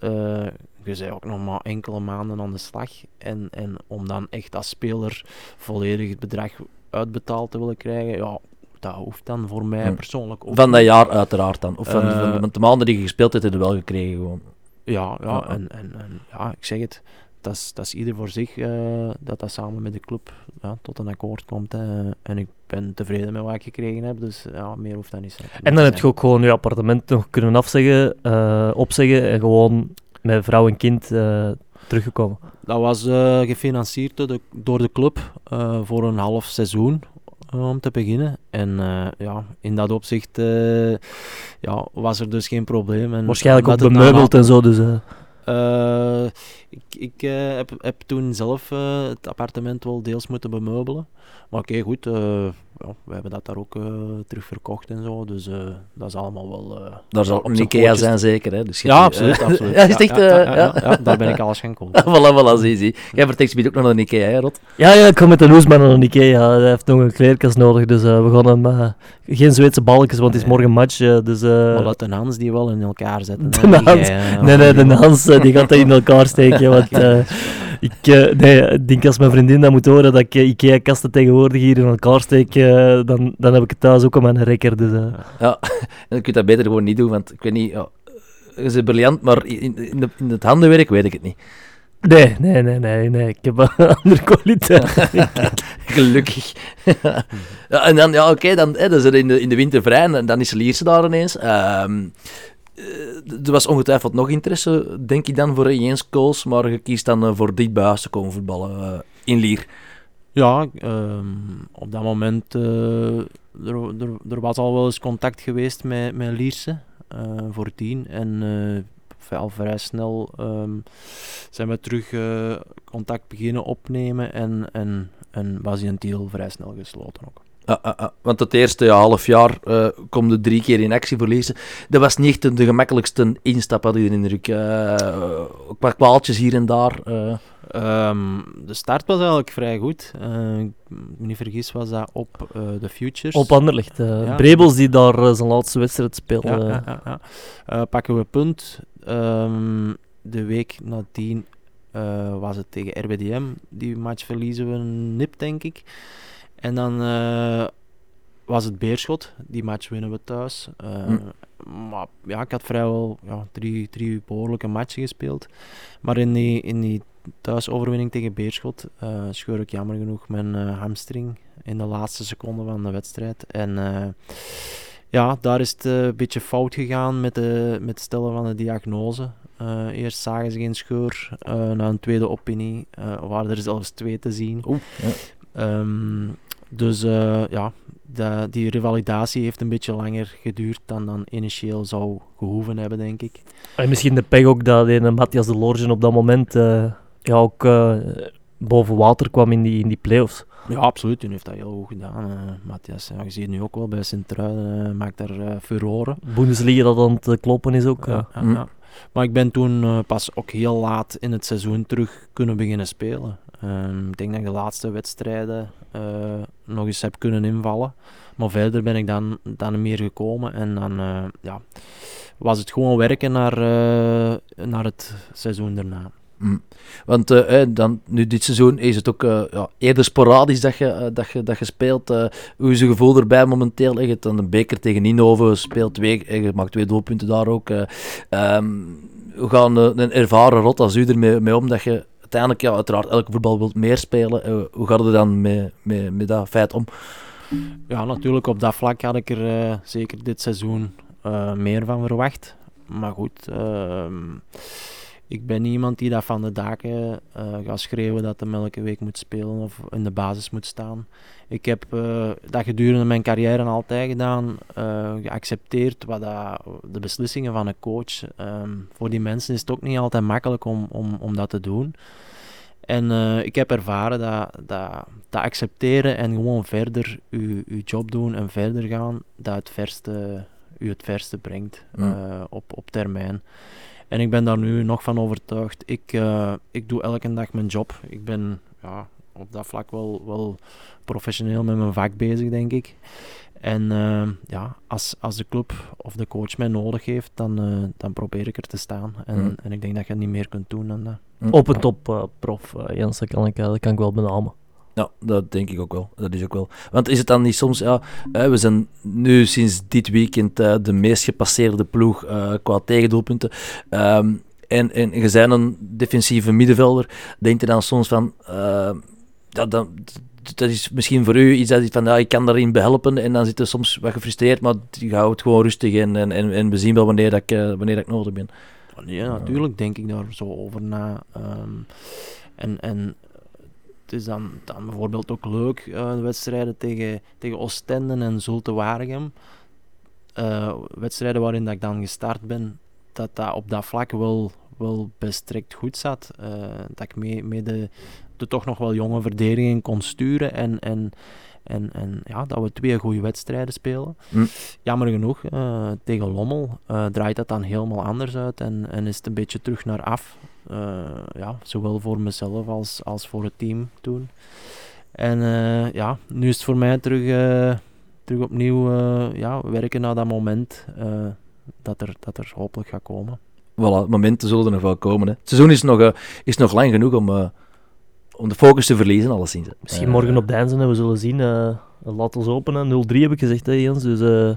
je bent ook nog maar enkele maanden aan de slag. En, en om dan echt als speler volledig het bedrag uitbetaald te willen krijgen, ja, dat hoeft dan voor mij hm. persoonlijk ook Van dat jaar uiteraard dan? Of van, uh, van, de maanden die je gespeeld hebt, heb je wel gekregen gewoon? Ja, ja, En, en, en, ja ik zeg het, dat is, dat is ieder voor zich uh, dat dat samen met de club ja, tot een akkoord komt. Hè. En ik ben tevreden met wat ik gekregen heb, dus ja, meer hoeft dat niet zijn. En dan heb je ook gewoon je appartement nog kunnen afzeggen, uh, opzeggen en gewoon met vrouw en kind uh, teruggekomen? Dat was uh, gefinancierd door de, door de club uh, voor een half seizoen om te beginnen. En ja, in dat opzicht ja, was er dus geen probleem. En Waarschijnlijk ook bemeubeld en zo. Dus, ik ik heb, heb toen zelf het appartement wel deels moeten bemeubelen. Maar oké, goed ja, we hebben dat daar ook uh, terug verkocht en zo. Dus uh, dat is allemaal wel. Uh, daar zal een Ikea zijn, zeker. Hè? Dus ja, absoluut. absoluut. ja, is echt, ja, ja, ja, daar ben ik alles gaan kopen. voilà, voilà, zie, zie. Jij vertrekt ook nog naar een Ikea, hè, Rot? Ja, ja, ik kom met de Loesman naar een Ikea. Hij heeft nog een kleerkast nodig, dus we gaan hem. geen Zweedse balkjes, want het is morgen match. dus, maar laat de Hans die wel in elkaar zetten. De Hans, nee, nee, de Hans die gaat dat in elkaar steken. want ik, nee, ik denk als mijn vriendin dat moet horen dat ik Ikea-kasten tegenwoordig hier in elkaar steek, dan dan heb ik het thuis ook op mijn rekker. Dus, uh. Ja, en dan kun je dat beter gewoon niet doen, want ik weet niet, ja, je bent briljant, maar in, in, de, in het handenwerk weet ik het niet. Nee, nee, nee, nee, nee. Ik heb een andere kwaliteit. Gelukkig. ja, en dan, ja, oké, okay, dan, hè, dan in de, in de winter vrij en dan is Lierse daar ineens. Um, er was ongetwijfeld nog interesse, denk ik dan, voor Jens Kools, maar je kiest dan uh, voor dit bij te komen voetballen uh, in Lier. Ja, um, op dat moment uh, er, er, er, was al wel eens contact geweest met, met Lierse voor tien. En al vrij snel um, zijn we terug contact beginnen opnemen en, en, en was die een deal vrij snel gesloten ook. Uh, uh, uh, want het eerste ja, half jaar uh, komt er drie keer in actie verliezen. Dat was niet echt de gemakkelijkste instap, had ik de indruk. qua kwaaltjes hier en daar. Um, de start was eigenlijk vrij goed. Uh, ik me niet vergis, was dat op uh, de Futures. Op Anderlecht. Uh, ja. Brebels die daar zijn laatste wedstrijd speelde. Ja, ja, ja pakken we punt. Um, de week nadien was het tegen RBDM. Die match verliezen we nip, denk ik. En dan was het Beerschot. Die match winnen we thuis. Hm. Maar ja, ik had vrijwel ja, drie, drie behoorlijke matchen gespeeld. Maar in die, in die thuisoverwinning tegen Beerschot uh, scheur ik jammer genoeg mijn hamstring in de laatste seconde van de wedstrijd. En ja, daar is het een beetje fout gegaan met, de, met het stellen van de diagnose. eerst zagen ze geen scheur, na een tweede opinie waren er zelfs twee te zien. Oeh, ja. um, dus ja, de, die revalidatie heeft een beetje langer geduurd dan dan initieel zou gehoeven hebben, denk ik. En misschien de pech ook dat een Matthias de Lorgen op dat moment ja, ook uh, boven water kwam in die, in die play-offs. Ja, absoluut. Hij heeft dat heel goed gedaan. Uh, Matthias, ja, je ziet nu ook wel bij Sint-Truiden, uh, maakt daar uh, furoren. Bundesliga dat aan het kloppen is ook. Ja, ja, ja. Maar ik ben toen pas ook heel laat in het seizoen terug kunnen beginnen spelen. Ehm, ik denk dat ik de laatste wedstrijden nog eens heb kunnen invallen. Maar verder ben ik dan, dan meer gekomen en dan ja, was het gewoon werken naar, naar het seizoen daarna. Mm. Want eh, eh, dan, nu dit seizoen is het ook eh, ja, eerder sporadisch dat je, eh, dat je, dat je speelt. eh, hoe is je gevoel erbij momenteel? Je hebt dan een beker tegen Ninove, speelt twee, eh, je maakt twee doelpunten daar ook. eh. Ehm, hoe gaan eh, een ervaren rot als u ermee mee om dat je uiteindelijk, ja, uiteraard, elke voetbal wilt meer spelen. Eh, hoe gaat het dan met, met, met dat feit om? Ja, natuurlijk op dat vlak had ik er eh, zeker dit seizoen eh, meer van verwacht. Maar goed, ehm, ik ben iemand die dat van de daken gaat schreeuwen dat hij elke week moet spelen of in de basis moet staan. Ik heb dat gedurende mijn carrière altijd gedaan, geaccepteerd wat dat, de beslissingen van een coach. Ehm, voor die mensen is het ook niet altijd makkelijk om, om, om dat te doen. En eh, ik heb ervaren dat, dat, dat accepteren en gewoon verder je, je job doen en verder gaan, dat het verste, u het verste brengt eh, op, op termijn. En ik ben daar nu nog van overtuigd. Ik, eh, ik doe elke dag mijn job. Ik ben ja, op dat vlak wel, wel professioneel met mijn vak bezig, denk ik. En ja, als, als de club of de coach mij nodig heeft, dan, dan probeer ik er te staan. En, en ik denk dat je niet meer kunt doen dan dat. Op en top eh, prof, eh, Jens, dat kan, ik, eh, dat kan ik wel benamen. Ja, dat denk ik ook wel. Dat is ook wel. Want is het dan niet soms, ja, we zijn nu sinds dit weekend de meest gepasseerde ploeg qua tegendoelpunten. Ehm, en, en je bent een defensieve middenvelder. Denk je dan soms van, eh, ja, dat, dat is misschien voor u iets dat je van, ja, ik kan daarin behelpen. En dan zit je soms wat gefrustreerd, maar je houdt gewoon rustig en, en, en, we zien wel wanneer, dat ik, wanneer dat ik nodig ben. Nee, natuurlijk denk ik daar zo over na. Ehm, en, en het is dan, dan bijvoorbeeld ook leuk, eh, de wedstrijden tegen, tegen Oostende en Zulte Waregem. Eh, wedstrijden waarin dat ik dan gestart ben, dat dat op dat vlak wel, wel best direct goed zat. Eh, dat ik mee, mee de, de toch nog wel jonge verdediging kon sturen en, en, en, en ja, dat we twee goede wedstrijden spelen. Hm. Jammer genoeg, eh, tegen Lommel eh, draait dat dan helemaal anders uit en, en is het een beetje terug naar af. Eh, ja, zowel voor mezelf als, als voor het team toen. En ja, nu is het voor mij terug, terug opnieuw ja, werken naar dat moment dat, er, dat er hopelijk gaat komen. Voilà, momenten zullen er nog wel komen. Hè. Het seizoen is nog, is nog lang genoeg om, om de focus te verliezen, alleszins. Misschien Eh, morgen op Deinzen, hè, we zullen zien. eh laat ons openen. 0-3 heb ik gezegd, hè, Jens. Dus, eh,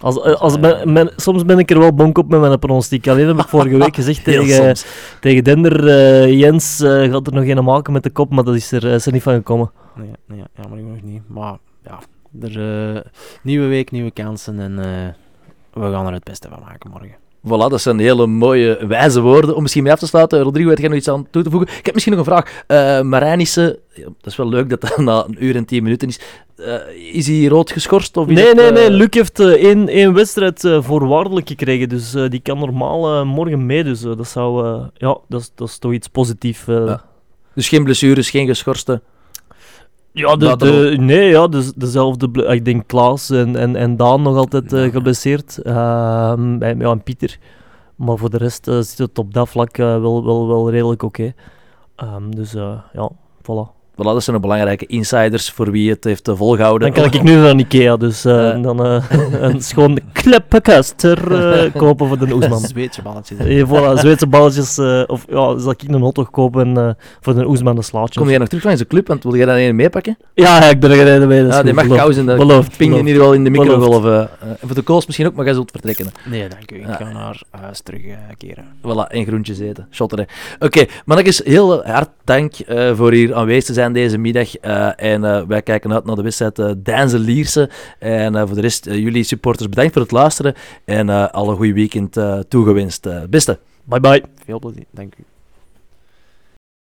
als, als ben- ben- soms ben ik er wel bonk op met mijn pronostiek. Alleen heb ik vorige week gezegd tegen, tegen Dender, eh, Jens eh, gaat er nog een maken met de kop, maar dat is er, is er niet van gekomen. Nee, nee, jammer genoeg niet. Maar ja, er, nieuwe week, nieuwe kansen en eh, we gaan er het beste van maken morgen. Voilà, dat zijn hele mooie, wijze woorden. Om misschien mee af te sluiten, Rodrigo, heb jij nog iets aan toe te voegen? Ik heb misschien nog een vraag. Eh Marijnissen, ja, dat is wel leuk dat dat na een uur en tien minuten is. Eh, is hij rood geschorst? Of Nee, nee, eh, nee. Luc heeft één, één wedstrijd voorwaardelijk gekregen, dus die kan normaal morgen mee. Dus dat zou, ja, dat is, dat is toch iets positiefs. Ja. Dus geen blessures, geen geschorste. Ja, de, nee, ja, de, dezelfde. Ik denk Klaas en, en, en Daan nog altijd eh, geblesseerd. Ehm, en, ja, en Pieter. Maar voor de rest eh, zit het op dat vlak eh, wel, wel, wel redelijk oké. Ehm, dus ja, voilà. Voilà, dat zijn de belangrijke insiders voor wie het heeft eh, volgehouden. Dan kan ik nu naar Ikea, dus eh, Eh. dan eh, een schoon kleppenkaster eh kopen voor de Oesman. Zweetje balletjes. Eh, voilà, Zweedse balletjes. eh, of ja, zal ik een hotdog kopen eh, voor de Oesman de slaatjes. Kom jij nog terug van zijn club, want wil jij dan een meepakken? Ja, ja, ik ben er dat is Ja, die goed, mag kous in de Beloofd, ping in beloofd. ieder geval in de microgolf. en voor de kools misschien ook, maar jij zult vertrekken. Nee, dank u. Ik Ja. ga naar huis terugkeren. Voilà, en groentjes eten. Shotteren. Oké, mannetjes, heel hard dank eh, voor hier aanwezig te zijn deze middag. Eh, en eh, wij kijken uit naar de wedstrijd uh, Deinze Lierse. En eh, voor de rest, eh, jullie supporters, bedankt voor het luisteren. En eh alle goede weekend eh, toegewenst. Eh, beste. Bye bye. Veel plezier. Dank u.